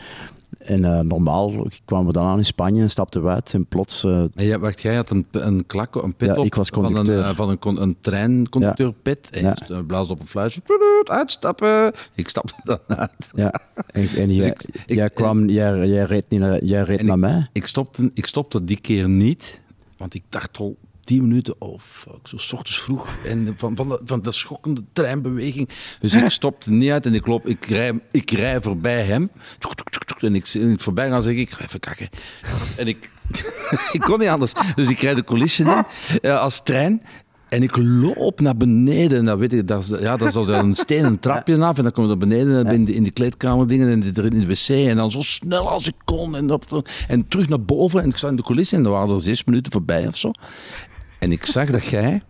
En eh, normaal kwamen we dan aan in Spanje en stapten we uit en plots... eh, wacht, jij had een, een klak, een pit Ja, op ik was van een, eh, van een, con- een treinconducteurpit. En Ja. je op een fluitje. Uitstappen. Ik stapte *laughs* dan uit. ja, en, en jij, Dus ik- ik- jij, kwam, jij, jij reed, niet naar, jij reed naar mij. Ik stopte, ik stopte die keer niet, want ik dacht al tien minuten, oh fuck, zo 's ochtends vroeg. En van, van, de schokkende treinbeweging. Dus ik stopte niet uit en ik loop, ik rij, ik rij voorbij hem. En ik in het voorbij gaan zeg ik, ik ga even kakken. En ik, *laughs* ik kon niet anders. Dus ik rijd de coulissen in eh, als trein. En ik loop naar beneden. En dan weet ik, dat is, ja, dat is als een stenen trapje af. En dan kom je naar beneden in de, in de kleedkamer dingen en in de wc. En dan zo snel als ik kon. En, op, en terug naar boven. En ik zat in de coulissen. En dan waren er zes minuten voorbij of zo. En ik zag dat jij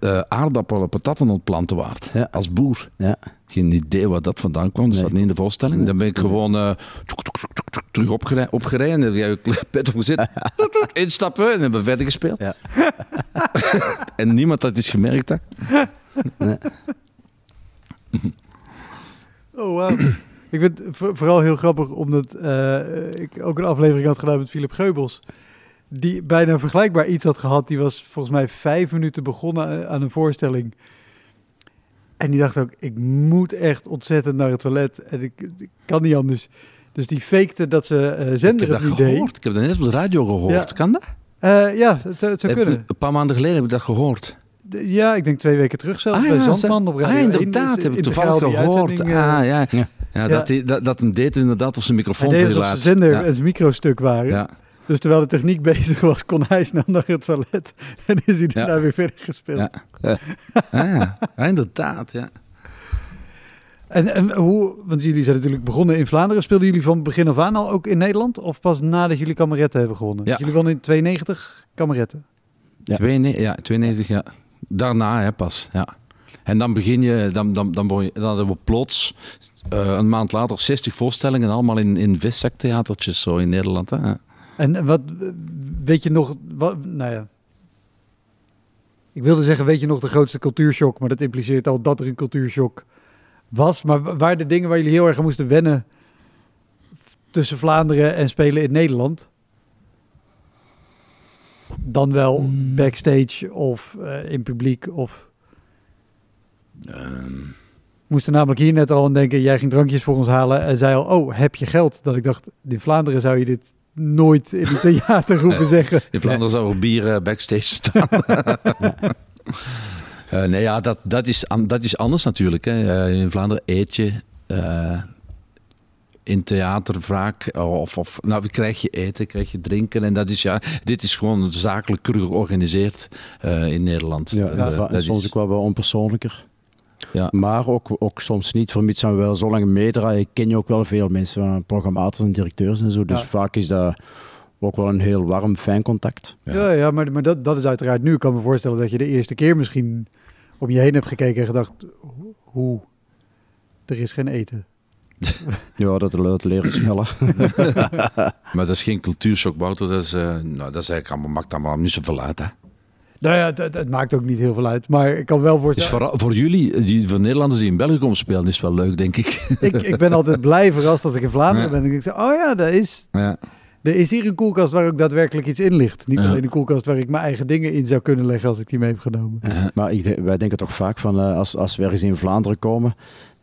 eh, aardappelen, patatten aan het planten waard. Ja. Als boer. Ja. Geen idee waar dat vandaan kwam. Dat Nee. staat niet in de voorstelling. Dan ben ik gewoon eh, terug opgereden. opgereden en heb jij je *laughs* pet opgezet. *laughs* Instappen en hebben we verder gespeeld. Ja. *laughs* en niemand had iets gemerkt. Hè? Oh, wow. ik vind het voor- vooral heel grappig, omdat eh, ik ook een aflevering had gedaan met Philip Geubels. Die bijna vergelijkbaar iets had gehad. Die was volgens mij vijf minuten begonnen eh, aan een voorstelling. En die dacht ook, ik moet echt ontzettend naar het toilet. En ik, ik kan niet anders. Dus die fakte dat ze Ik zender heb het dat niet deed. Ik heb dat net op de radio gehoord. Ja. Kan dat? Eh, ja, het, zou- het zou Heb- kunnen. Een paar maanden geleden heb ik dat gehoord. De- ja, ik denk twee weken terug zelfs Ah, bij ja, Zandman op Radio Ah, 1. inderdaad. Heb ik toevallig die gehoord. eh, ah, ja. Ja. Ja. dat, hij, dat, dat hem deed inderdaad als zijn Hij microfoon verlaat. zijn zender Ja. en zijn microstuk waren. Dus terwijl de techniek *laughs* bezig was, kon hij snel naar het toilet. *laughs* En is hij daarna Ja. weer verder gespeeld. Ja. *laughs* Ah, ja. Inderdaad, ja. En, en hoe, want jullie zijn natuurlijk begonnen in Vlaanderen. Speelden jullie van begin af aan al ook in Nederland? Of pas nadat jullie kameretten hebben gewonnen? Ja. Jullie wonnen in 92 kameretten. Ja. 92, ja, 92, ja. Daarna hè, pas, ja. En dan begin je, dan, dan, dan, je- dan hadden we plots eh, een maand later 60 voorstellingen, allemaal in, in zo in Nederland. Hè. Ja. En wat, weet je nog, wat, nou ja. Ik wilde zeggen, weet je nog de grootste cultuurshock? Maar dat impliceert al dat er een cultuurshock was. Maar wa- waren de dingen waar jullie heel erg aan moesten wennen tussen Vlaanderen en spelen in Nederland? Dan wel Hmm. backstage of eh, in publiek of... Ehm, moesten namelijk hier net al aan denken, jij ging drankjes voor ons halen en zei al, oh, heb je geld? Dat ik dacht, in Vlaanderen zou je dit nooit in een theater *laughs* hoeven zeggen. in Vlaanderen zou er bier eh, backstage staan. *laughs* Eh, nee, ja, dat, dat, is, dat is anders natuurlijk. Hè. Eh, in Vlaanderen eet je eh, in theater vaak, of, of nou, krijg je eten, krijg je drinken. En dat is, ja, dit is gewoon zakelijk georganiseerd eh, in Nederland. Ja, En, dat soms is- ook wel onpersoonlijker. Ja. Maar ook, ook soms niet, vermits aan we wel zo lang meedraaien. ken je ook wel veel mensen, van programmators en directeurs en zo. Dus Ja. vaak is dat ook wel een heel warm, fijn contact. Ja. Ja, ja, maar, maar dat, dat is uiteraard nu. Ik kan me voorstellen dat je de eerste keer misschien om je heen hebt gekeken en gedacht, ho- hoe? Er is geen eten. *laughs* Ja, dat, dat leren sneller. *laughs* Maar dat is geen cultuurshock, Wouter. Dat is, eh, nou, dat is eigenlijk allemaal, maakt allemaal niet zoveel uit. Hè? Nou ja, het, het- het maakt ook niet heel veel uit. Maar ik kan wel Het is voorstellen... vooral voor jullie, die, voor Nederlanders die in België komen spelen, is het wel leuk, denk ik. *laughs* ik, ik ben altijd blij verrast als ik in Vlaanderen Ja. ben. En ik zeg, oh ja, daar is, Ja. er is hier een koelkast waar ook daadwerkelijk iets in ligt. Niet Ja. alleen een koelkast waar ik mijn eigen dingen in zou kunnen leggen als ik die mee heb genomen. Ja. maar ik, denk- wij denken toch vaak van, eh, als, als we ergens in Vlaanderen komen...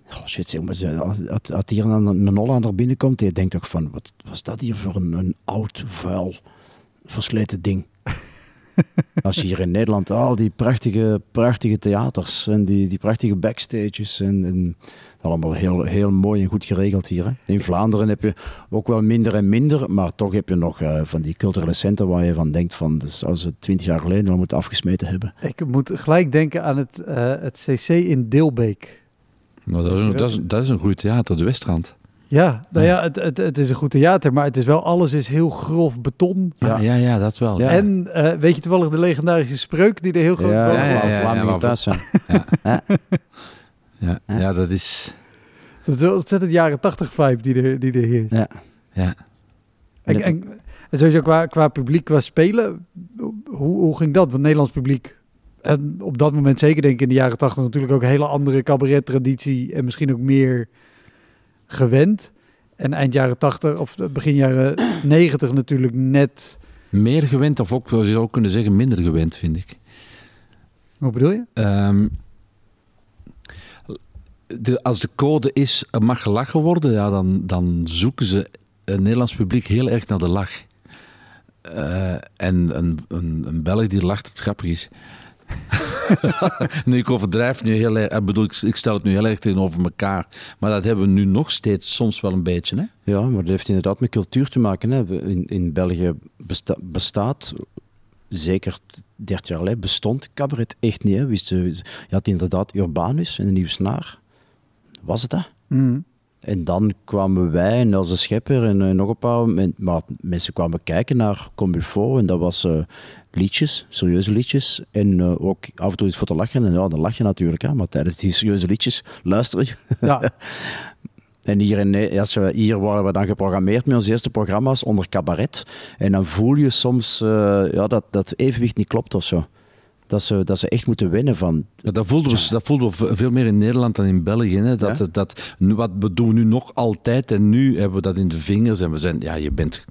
Oh shit, zeg maar, ze- als, als- als hier een, een Hollander binnenkomt, die denkt toch van, wat was dat hier voor een, een oud, vuil, versleten ding? *laughs* Als je hier in Nederland al die prachtige, prachtige theaters en die, die prachtige backstages en, en allemaal heel, heel mooi en goed geregeld hier. Hè. In Vlaanderen heb je ook wel minder en minder, maar toch heb je nog eh, van die culturele centra waar je van denkt van, dus als we twintig jaar geleden al moeten afgesmeten hebben. Ik moet gelijk denken aan het, eh, het CC in Deelbeek. Nou, dat, is een, dat, is, dat is een goed theater, de Westrand. Ja, nou ja, het, het, het is een goed theater, maar het is wel, alles is heel grof beton. Ja, ja, ja, dat wel. Ja. En eh, weet je toevallig de legendarische spreuk die er heel groot Ja, ja, *laughs* ja, ja. Ja. Ja, ja, dat is... Dat is wel ontzettend jaren tachtig vibe die er, die er heerst. Ja. Ja. En, en, en sowieso qua, qua publiek, qua spelen, hoe, hoe ging dat? Want Nederlands publiek, en op dat moment zeker denk ik in de jaren tachtig natuurlijk ook een hele andere cabaret-traditie en misschien ook meer gewend. En eind jaren 80 of begin jaren 90 natuurlijk net. Meer gewend, of ook, je zou kunnen zeggen, minder gewend, vind ik. Hoe bedoel je? Ehm, de, als de code is, er mag gelachen worden, ja, dan, dan zoeken ze het Nederlands publiek heel erg naar de lach. Eh, en een, een, een Belg die lacht, het grappig is. *laughs* nu, ik overdrijf nu heel erg. Ik bedoel, ik, ik stel het nu heel erg tegenover elkaar. Maar dat hebben we nu nog steeds soms wel een beetje. Hè? Ja, maar dat heeft inderdaad met cultuur te maken. Hè. In, in België besta- bestaat, zeker 30 jaar geleden, bestond cabaret echt niet. Hè. Wist je, je had inderdaad Urbanus en de Nieuwe Snaar. Was het dat? En dan kwamen wij en Else Schepper en eh, nog een paar men- maar mensen kwamen kijken naar Comilfo en dat was eh, liedjes, serieuze liedjes en eh, ook af en toe iets voor te lachen. En ja, dan lach je natuurlijk, hè, maar tijdens die serieuze liedjes luister je. Ja, *laughs* En hier, in, als we, hier worden we dan geprogrammeerd met onze eerste programma's onder cabaret. En dan voel je soms ja, dat dat evenwicht niet klopt of zo. Dat ze, dat ze echt moeten winnen van... Ja, dat, voelden we, dat voelden we veel meer in Nederland dan in België. Hè? Dat, Ja? dat, wat we doen nu nog altijd en nu hebben we dat in de vingers. En we zijn, ja, je bent,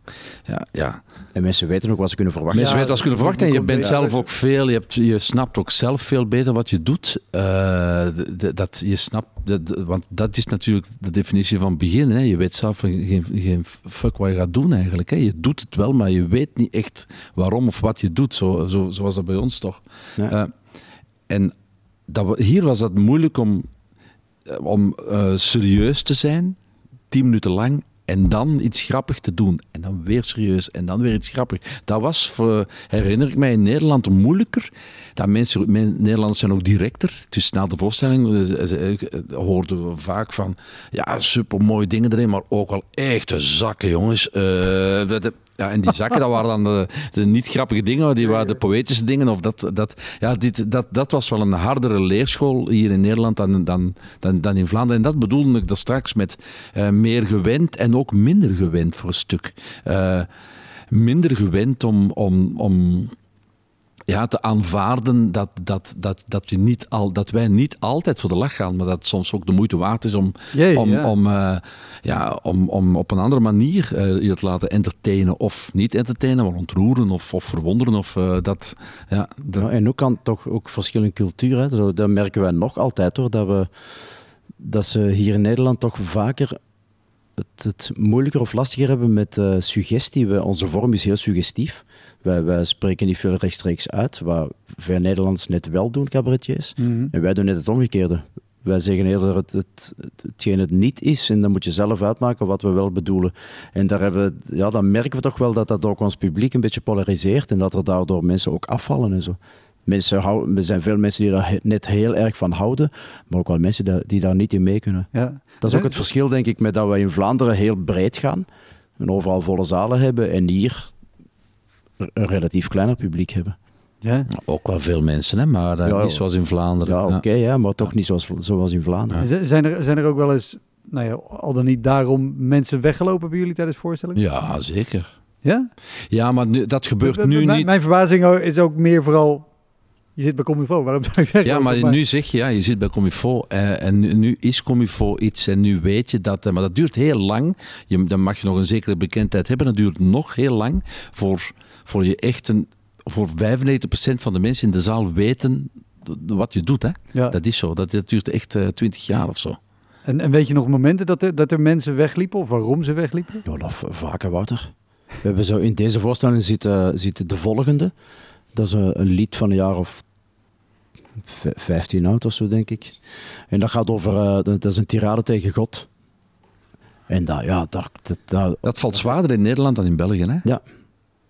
ja, ja. En mensen weten ook wat ze kunnen verwachten. Mensen weten wat ze kunnen verwachten en je bent zelf ook veel, je, hebt, je snapt ook zelf veel beter wat je doet. D- dat je snapt, d- d- want dat is natuurlijk de definitie van begin. Hè? Je weet zelf geen, geen fuck wat je gaat doen eigenlijk. Hè? Je doet het wel, maar je weet niet echt waarom of wat je doet. Zo, zo, zo was dat bij ons toch. Ja. Eh, en dat, hier was het moeilijk om, eh, om eh, serieus te zijn, tien minuten lang, en dan iets grappig te doen. En dan weer serieus, en dan weer iets grappig. Dat was, herinner ik mij, in Nederland moeilijker. Dat mensen, men- Nederlanders zijn ook directer. Dus na de voorstelling eh, eh, hoorden we vaak van... Ja, supermooie dingen erin, maar ook wel echte zakken, jongens. Dat- ja, en die zakken, dat waren dan de, de niet grappige dingen, die waren de poëtische dingen. Of dat, dat, ja, dit, dat, dat was wel een hardere leerschool hier in Nederland dan, dan, dan, dan in Vlaanderen. En dat bedoelde ik daar straks met eh, meer gewend en ook minder gewend voor een stuk. Eh, minder gewend om, om, om ja, te aanvaarden dat, dat, dat, dat, je niet al, dat wij niet altijd voor de lach gaan, maar dat het soms ook de moeite waard is om, Jee, om, ja. om, eh, ja, om, om op een andere manier eh, je te laten entertainen. Of niet entertainen, maar ontroeren of, of verwonderen. Of, eh, dat, ja, dat- Ja, en ook kan toch ook verschillende culturen. Dat merken wij nog altijd hoor. Dat, we, dat ze hier in Nederland toch vaker het, het moeilijker of lastiger hebben met eh, suggestie. We, onze vorm is heel suggestief. Wij, wij spreken niet veel rechtstreeks uit, waar veel Nederlanders net wel doen, cabaretiers. Mhm. En wij doen net het omgekeerde. Wij zeggen eerder het, het, het, hetgeen het niet is, en dan moet je zelf uitmaken wat we wel bedoelen. En daar hebben, we- ja, dan merken we toch wel dat dat ook ons publiek een beetje polariseert en dat er daardoor mensen ook afvallen en zo. Mensen houden, er zijn veel mensen die daar net heel erg van houden, maar ook wel mensen die, die daar niet in mee kunnen. Ja. Dat is ook het verschil, denk ik, met dat wij in Vlaanderen heel breed gaan en overal volle zalen hebben en hier een relatief kleiner publiek hebben. Ja. ook wel veel mensen, hè, maar eh, Ja, niet zoals in Vlaanderen. Ja, oké, ja, maar toch niet zoals, zoals in Vlaanderen. Zijn, er, zijn er ook wel eens, nou ja, al dan niet daarom, mensen weggelopen bij jullie tijdens voorstellingen? Ja, zeker. Ja? Ja, maar nu, dat gebeurt nu mijn- niet. Mijn verbazing is ook meer vooral, je zit bij Comivo, waarom zou je Ja, maar *laughs* nu zeg je, ja, je zit bij Comifo eh, en nu, nu is Comifo iets en nu weet je dat, eh, maar dat duurt heel lang. Je, dan mag je nog een zekere bekendheid hebben. Dat duurt nog heel lang voor, voor je echt een, voor 95% van de mensen in de zaal weten wat je doet. Hè? Ja. Dat is zo. Dat, dat duurt echt eh, 20 jaar of zo. En, en weet je nog momenten dat er, dat er mensen wegliepen of waarom ze wegliepen? Ja, dat v- vaker, Wouter. We hebben zo in deze voorstelling zitten, zitten de volgende. Dat is een, een lied van een jaar of 15 oud of zo, denk ik. En dat gaat over, eh, dat, dat is een tirade tegen God. En dat, ja, dat, dat, Dat valt zwaarder in Nederland dan in België. Hè? ja.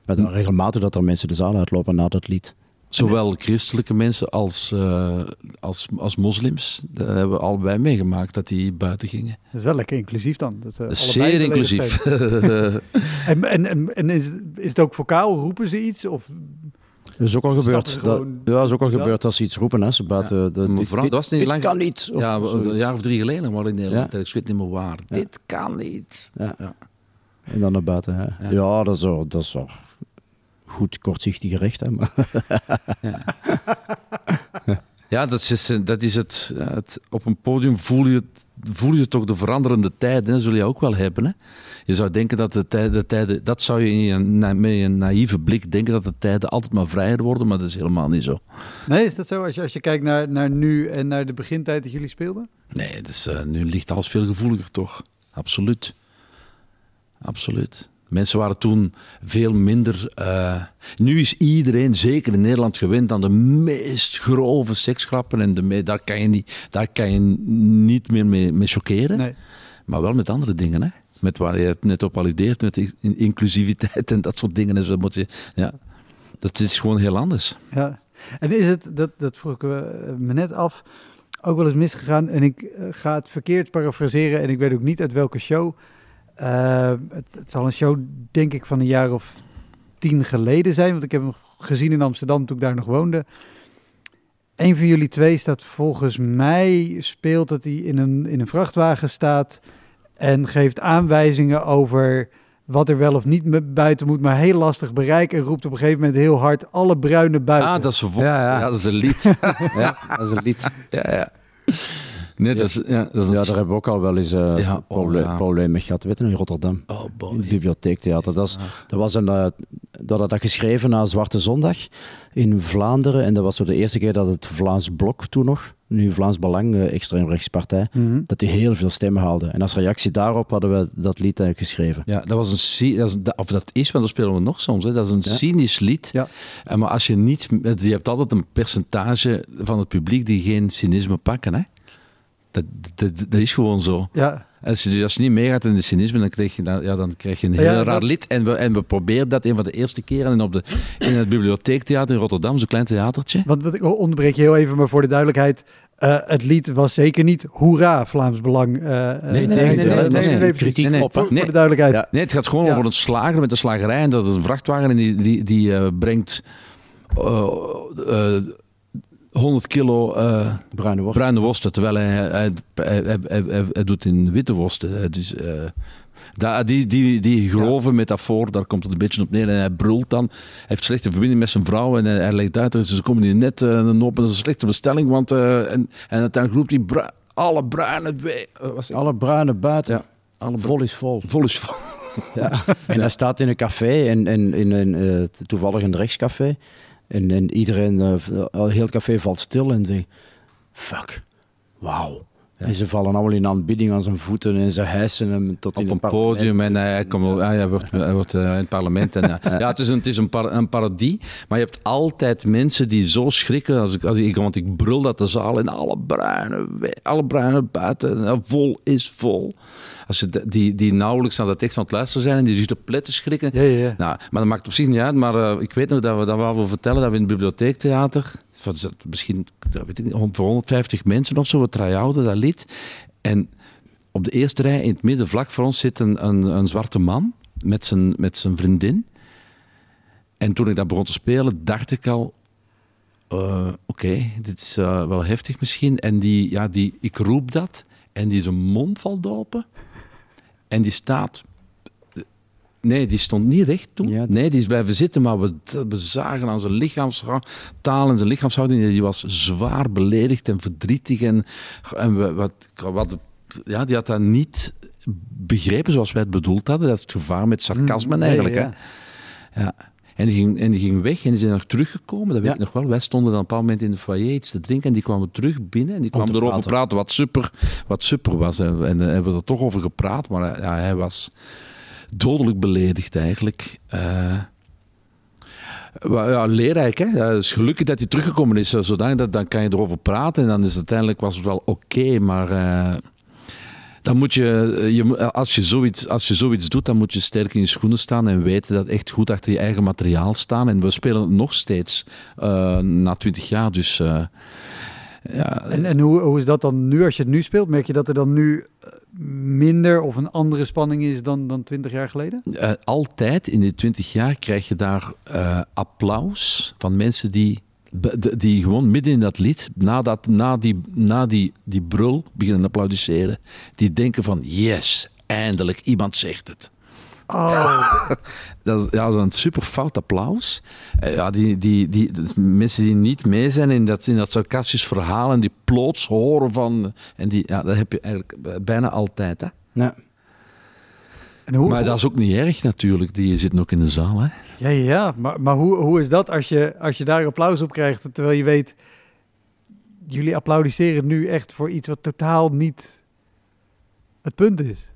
Met dan regelmatig dat er mensen de zaal uitlopen na dat lied. Zowel christelijke mensen als, eh, als, als moslims. Dat hebben we allebei meegemaakt dat die buiten gingen. Dat is wel lekker inclusief dan. Dat, ze allebei Zeer inclusief. *laughs* en, en, en is, is het ook vocaal? Roepen ze iets? Of, Dat is ook al gebeurd. ze Dat, gewoon ja, dat is ook al de gebeurd als ze iets roepen. Hè. Ze buiten de, Maar dit- vooral, dit- dat was niet dit lang- kan niet. Of ja, een jaar of drie geleden maar in Nederland. Ja. Ik weet niet meer waar. Ja. Dit kan niet. Ja. Ja. En dan naar buiten. Hè. Ja. Ja. dat is wel, dat is wel goed kortzichtig gerecht. Hè, maar *laughs* Ja, dat is, dat is het, het. Op een podium voel je, het, voel je toch de veranderende tijden. Dat zul je ook wel hebben. Hè? Je zou denken dat de tijden, de tijden. Dat zou je in je, na- met een naïeve blik denken dat de tijden altijd maar vrijer worden, maar dat is helemaal niet zo. Nee, is dat zo? Als je, als je kijkt naar, naar nu en naar de begintijd dat jullie speelden? Nee, dus, nu ligt alles veel gevoeliger, toch? Absoluut. Absoluut. Mensen waren toen veel minder. eh, nu is iedereen, zeker in Nederland, gewend aan de meest grove seksgrappen. En de me- daar, kan je niet, daar kan je niet meer mee, mee chockeren. Nee. Maar wel met andere dingen, hè? Met waar je het net op alludeert, met in- inclusiviteit en dat soort dingen. En zo moet je, ja, dat is gewoon heel anders. Ja. En is het, dat, dat vroeg ik eh, me net af, ook wel eens misgegaan. En ik eh, ga het verkeerd parafraseren en ik weet ook niet uit welke show. Eh, het, het zal een show, denk ik, van een jaar of tien geleden zijn. Want ik heb hem gezien in Amsterdam toen ik daar nog woonde. Een van jullie twee staat volgens mij, speelt dat hij in een, in een vrachtwagen staat en geeft aanwijzingen over wat er wel of niet buiten moet, maar heel lastig bereiken en roept op een gegeven moment heel hard alle bruine buiten. Ah, dat is een wo- Ja, ja. ja, dat is een lied. *laughs* Ja, dat is een lied. ja, ja. Nee, dat is, ja, dat is Ja, daar hebben we ook al wel eens eh Ja, oh, mee gehad. Weet je in Rotterdam. Oh. In het bibliotheektheater. Dat, is, dat was een, eh, dat had dat geschreven na Zwarte Zondag in Vlaanderen. En dat was zo de eerste keer dat het Vlaams Blok toen nog, nu Vlaams Belang, eh, extreemrechtspartij, Mhm. dat die heel veel stemmen haalde. En als reactie daarop hadden we dat lied geschreven. Ja, dat was een dat is, of dat is, want dat spelen we nog soms. Hè. Dat is een cynisch lied. Ja. En maar als je niet, je hebt altijd een percentage van het publiek die geen cynisme pakken. Hè. Dat, is gewoon zo. Ja. Als, je, als je niet meegaat in de cynisme, dan krijg je, dan, ja, dan krijg je een heel raar lid. En we, en we proberen dat een van de eerste keren in op de, in het bibliotheektheater in Rotterdam, zo'n klein theatertje. Want ik onderbreek je heel even, maar voor de duidelijkheid. Het lied was zeker niet hoera Vlaams Belang. Uh, nee, nee, nee, nee, nee, nee, kritiek nee, op. Voor, voor de duidelijkheid. Nee, het gaat gewoon over een slager met de slagerij en dat is een vrachtwagen en die, die, die uh, brengt 100 kilo eh, Bruine worst. bruine worsten, terwijl hij, hij, hij, hij, hij- doet in witte worsten. Dus, eh, daar- die, die, die grove metafoor, daar komt het een beetje op neer. En hij brult dan. Hij heeft slechte verbinding met zijn vrouw. En hij, legt uit, is- ze komen hier net een op. En is een slechte bestelling. Want, eh, en, en uiteindelijk roept hij bru- alle bruine... zeg- Alle bruine buiten. Ja, alle Vol is vol. Vol is vol. Ja. *laughs* En hij staat in een café, en, in een, eh, toevallig een rechtscafé. En, en iedereen, al heel het café valt stil en zegt, fuck, wauw. Ja. En ze vallen allemaal in aanbidding aan zijn voeten en ze hijsen hem tot in op een een podium en hij, komt, wel- hij wordt, hij wordt eh, in het parlement. En, *laughs* ja, ja, het is, een, het is een, par- een parodie, maar je hebt altijd mensen die zo schrikken. Als ik, als ik, want ik brul dat de zaal in alle bruine, alle bruine buiten, eh, vol is vol. Als die, die nauwelijks naar de tekst aan het luisteren zijn en die zitten plet te schrikken. Ja, ja, ja. Nou, maar dat maakt op zich niet uit. Maar eh, ik weet nog dat we dat we vertellen dat we in het bibliotheektheater, misschien weet ik niet, voor 150 mensen of zo, we try-outen dat lied. En op de eerste rij, in het midden, vlak voor ons, zit een, een, een zwarte man met zijn, met zijn vriendin. En toen ik dat begon te spelen, dacht ik al, eh, oké, dit is eh, wel heftig misschien. En die, ja, die, ik roep dat en die zijn mond valt open. En die staat... Nee, die stond niet recht toen. Ja. Nee, die is blijven zitten, maar we, we zagen aan zijn lichaamstaal en zijn lichaamshouding, die was zwaar beledigd en verdrietig. En, en we, wat, wat, ja, die had dat niet begrepen zoals wij het bedoeld hadden. Dat is het gevaar met sarcasme Mm, eigenlijk. ja, ja. Hè? Ja. En die, ging, en die ging weg en die zijn nog teruggekomen, dat weet Ja. ik nog wel. Wij stonden dan op een bepaald moment in de foyer iets te drinken en die kwamen terug binnen en die kwamen erover praten. praten wat super, wat super was. En, en, hebben we er toch over gepraat, maar eh, ja, hij was dodelijk beledigd eigenlijk. Eh, leerrijk, hè? Het is gelukkig dat hij teruggekomen is, eh, zodanig dat dan kan je erover praten en dan is uiteindelijk was het wel oké, maar eh, dan moet je, je, als, je zoiets, als je zoiets doet, dan moet je sterk in je schoenen staan en weten dat echt goed achter je eigen materiaal staan. En we spelen het nog steeds na twintig jaar, dus ja, En, hoe, is dat dan nu als je het nu speelt? Merk je dat er dan nu minder of een andere spanning is dan, dan 20 jaar geleden? Eh, altijd in die twintig jaar krijg je daar eh, applaus van mensen die, die gewoon midden in dat lied, na, dat, na, die, na die, die brul, beginnen applaudisseren. Die denken van, yes, eindelijk, iemand zegt het. Oh, *laughs* Dat is, ja, dat is een super fout applaus. Eh, ja, die, die, die, dus mensen die niet mee zijn in dat, in dat sarcastisch verhaal en die plots horen van... En die, ja, dat heb je eigenlijk bijna altijd. Hè? Ja. en hoe, Maar dat is ook niet erg natuurlijk. Die zitten ook in de zaal. Hè? Ja, ja, ja. Maar, maar hoe, hoe is dat als je, als je daar applaus op krijgt, terwijl je weet, jullie applaudisseren nu echt voor iets wat totaal niet het punt is.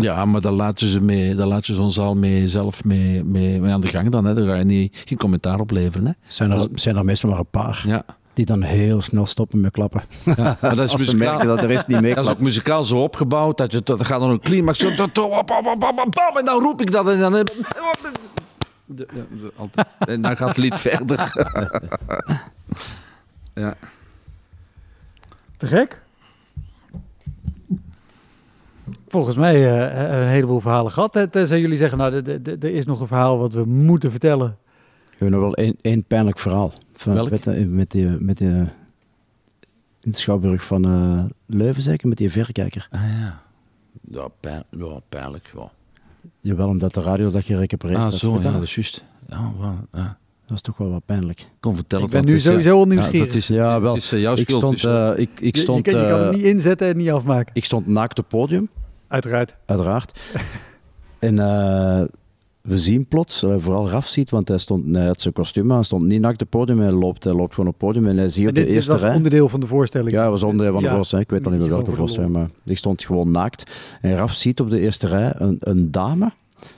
Ja, maar daar laat je ze mee, daar laat je zo'n zaal mee, zelf mee, mee, mee aan de gang dan. Hè? Daar ga je niet, geen commentaar op leveren. Hè? Zijn, er, zijn er meestal maar een paar Ja. die dan heel snel stoppen met klappen. ja. Maar dat is *laughs* Als ze muzikaal. merken dat de rest niet Dat is ook muzikaal zo opgebouwd dat je dat gaat dan een climax zo dat- dat- bam, bam, bam, bam, bam, en dan roep ik dat en dan de- ja, de- altijd. en dan gaat het lied *laughs* verder. ja. Te gek? Volgens mij eh, een heleboel verhalen gehad. hè. Tenzij jullie zeggen, nou, er is nog een verhaal wat we moeten vertellen. We hebben nog wel één, één pijnlijk verhaal. Van, Welk? Met, de- met die, met die, in het Schouwburg van eh, Leuven zeker, met die verrekijker. Ah ja. Ja, pijn, ja, pijnlijk. Ja. Jawel, omdat de radio dat gerecupereerd Ah, had. zo, je ja, dat? dat is juist. Ja, wel, ja. Dat is toch wel wat pijnlijk. Vertellen. Ik ben nu het sowieso ja, onnieuwsgierig. Ja, dat is, Ja, wel. Het is eh, jouw Ik stond, dus, eh, eh, ik, ik Je- stond, je, kan, je kan eh, hem niet inzetten en niet afmaken. ik stond naakt op het podium, Uiteraard. uiteraard. en eh, we zien plots, eh, vooral Raf ziet, want hij, stond, hij had zijn kostuum aan, stond niet naakt op het podium, hij loopt, hij loopt gewoon op het podium en hij ziet op de dit, dit eerste was rij... onderdeel van de voorstelling. Ja, dat was onderdeel van de Ja. voorstelling. Ik weet al niet meer welke voorstelling, maar ik stond gewoon naakt. En Raf ziet op de eerste rij een, een dame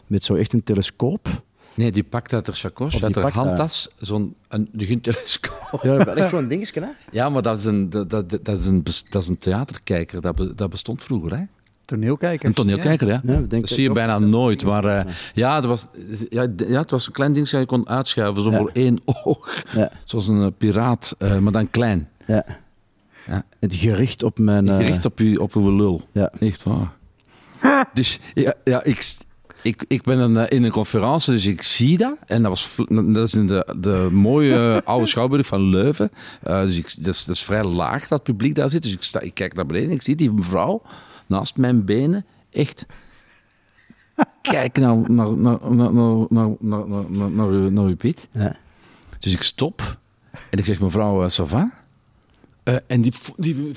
met zo echt een telescoop. Nee, die pakt uit haar die uit haar handtas, zo'n een, een telescoop. *laughs* Ja, echt zo'n *laughs* dingetje, hè? Ja, maar dat is een, dat, dat, dat is een, dat is een theaterkijker. Dat, be- dat bestond vroeger, hè? Toneelkijker. Een toneelkijker, ja. Ja, Dat zie je ook. bijna nooit. Maar eh, ja, het was, ja, ja, het was een klein ding dat je kon uitschuiven, zo Ja. voor één oog. Ja. Zoals een eh, piraat, eh, maar dan klein. Ja. Ja. Het gericht op mijn... eh, Gericht op, u, op uw lul. Ja. Echt waar. *laughs* Dus ja, ja ik, ik, ik ben een, eh, in een conferentie, dus ik zie dat. En dat, was, dat is in de, de mooie oude schouwburg van Leuven. Eh, dus ik, dat, is, dat is vrij laag dat het publiek daar zit. Dus ik, sta, ik kijk naar beneden en ik zie die mevrouw naast mijn benen echt kijken naar, naar, naar, naar, naar, naar, naar, naar, naar, uw, naar uw Piet. Ja. Dus ik stop en ik zeg, mevrouw uh, Savin. Eh, en die, die,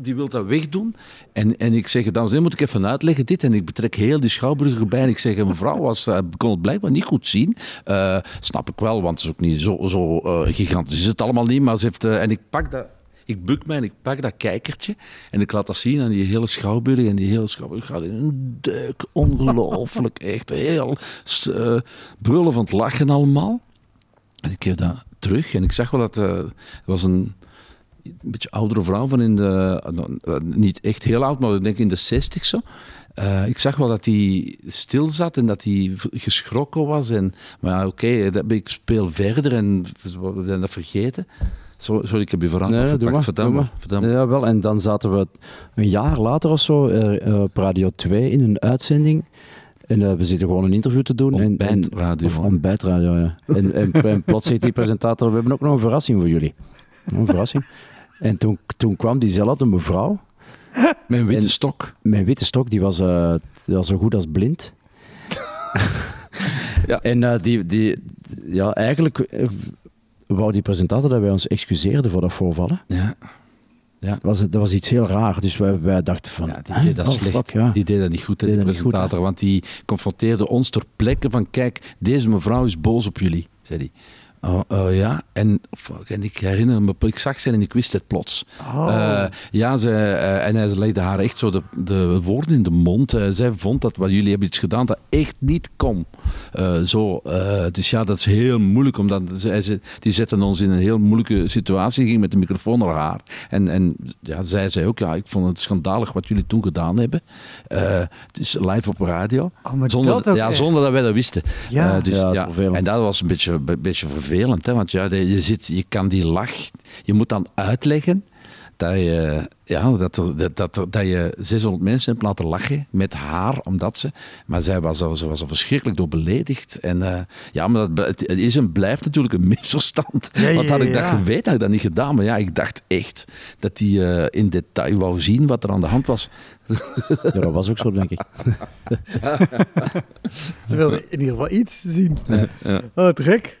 die wil dat wegdoen. En, en ik zeg, dames en heren, moet ik even uitleggen dit. En ik betrek heel die schouwburger erbij. En ik zeg, mevrouw was, eh, kon het blijkbaar niet goed zien. Eh, snap ik wel, want het is ook niet zo, zo eh, gigantisch. Is het allemaal niet, maar ze heeft... eh, en ik pak dat... Ik buk mij en ik pak dat kijkertje en ik laat dat zien aan die hele schouwburg. En die hele schouwburg gaat in een deuk. Ongelooflijk. *laughs* Echt heel eh, brullen van het lachen allemaal. En ik geef dat terug en ik zag wel dat eh, er was een, een beetje oudere vrouw van in de, eh, niet echt heel oud, maar ik denk in de 60 zo. Eh, ik zag wel dat hij stil zat en dat hij geschrokken was. En, maar ja, oké, dat- ik speel verder en we zijn dat vergeten. Zo, sorry, ik heb je verhaal Nee, doe afgepakt. maar. Vertel doe maar. maar. Vertel maar. Ja, wel. En dan zaten we een jaar later of zo eh, eh, op Radio 2 in een uitzending. En eh, we zitten gewoon een interview te doen. en, en, Ontbijtradio, Of ontbijtradio, ja. En, en, en plots zegt die presentator, we hebben ook nog een verrassing voor jullie. Een verrassing. En toen, toen kwam diezelfde mevrouw, Met een witte En- stok. mijn witte stok, die was, die was zo goed als blind. Ja. En die, die, ja, eigenlijk wou die presentator dat wij ons excuseerden voor dat voorvallen. Ja, Dat was, dat was iets heel raar. Dus wij, wij dachten van... ja die deed dat Oh, slecht. fuck, ja. Die deed dat niet goed, die goed, presentator. want die confronteerde ons ter plekke van... Kijk, deze mevrouw is boos op jullie, zei hij. Oh, oh, ja, en, fuck, en ik herinner me, ik zag ze en ik wist het plots. Oh. Eh, ja, ze, eh, en hij legde haar echt zo de, de woorden in de mond. Eh, zij vond dat wat jullie hebben iets gedaan dat echt niet kon. Eh, zo, eh, dus ja, dat is heel moeilijk, omdat zij, ze, die zetten ons in een heel moeilijke situatie. ging met de microfoon naar haar. En, en ja, zij zei ook, ja, ik vond het schandalig wat jullie toen gedaan hebben. Eh, het is live op radio. Oh, zonder, dat ja, zonder dat wij dat wisten. Ja. Eh, dus, Ja. En dat was een beetje, een beetje vervelend, hè, want ja, je, zit, je kan die lach, je moet dan uitleggen dat je, ja, dat, er- dat, dat, dat je 600 mensen hebt laten lachen met haar, omdat ze... Maar zij was al, ze was al verschrikkelijk door beledigd. En eh, ja, maar dat, het is en blijft natuurlijk een *laughs* misverstand. Ja, Want had ik dat ja. geweten, had ik dat niet gedaan. Maar ja, ik dacht echt dat hij eh, in detail wou zien wat er aan de hand was. Ja, dat was ook zo, denk ik. *laughs* Ze wilden in ieder geval iets zien. ja. Oh, te gek.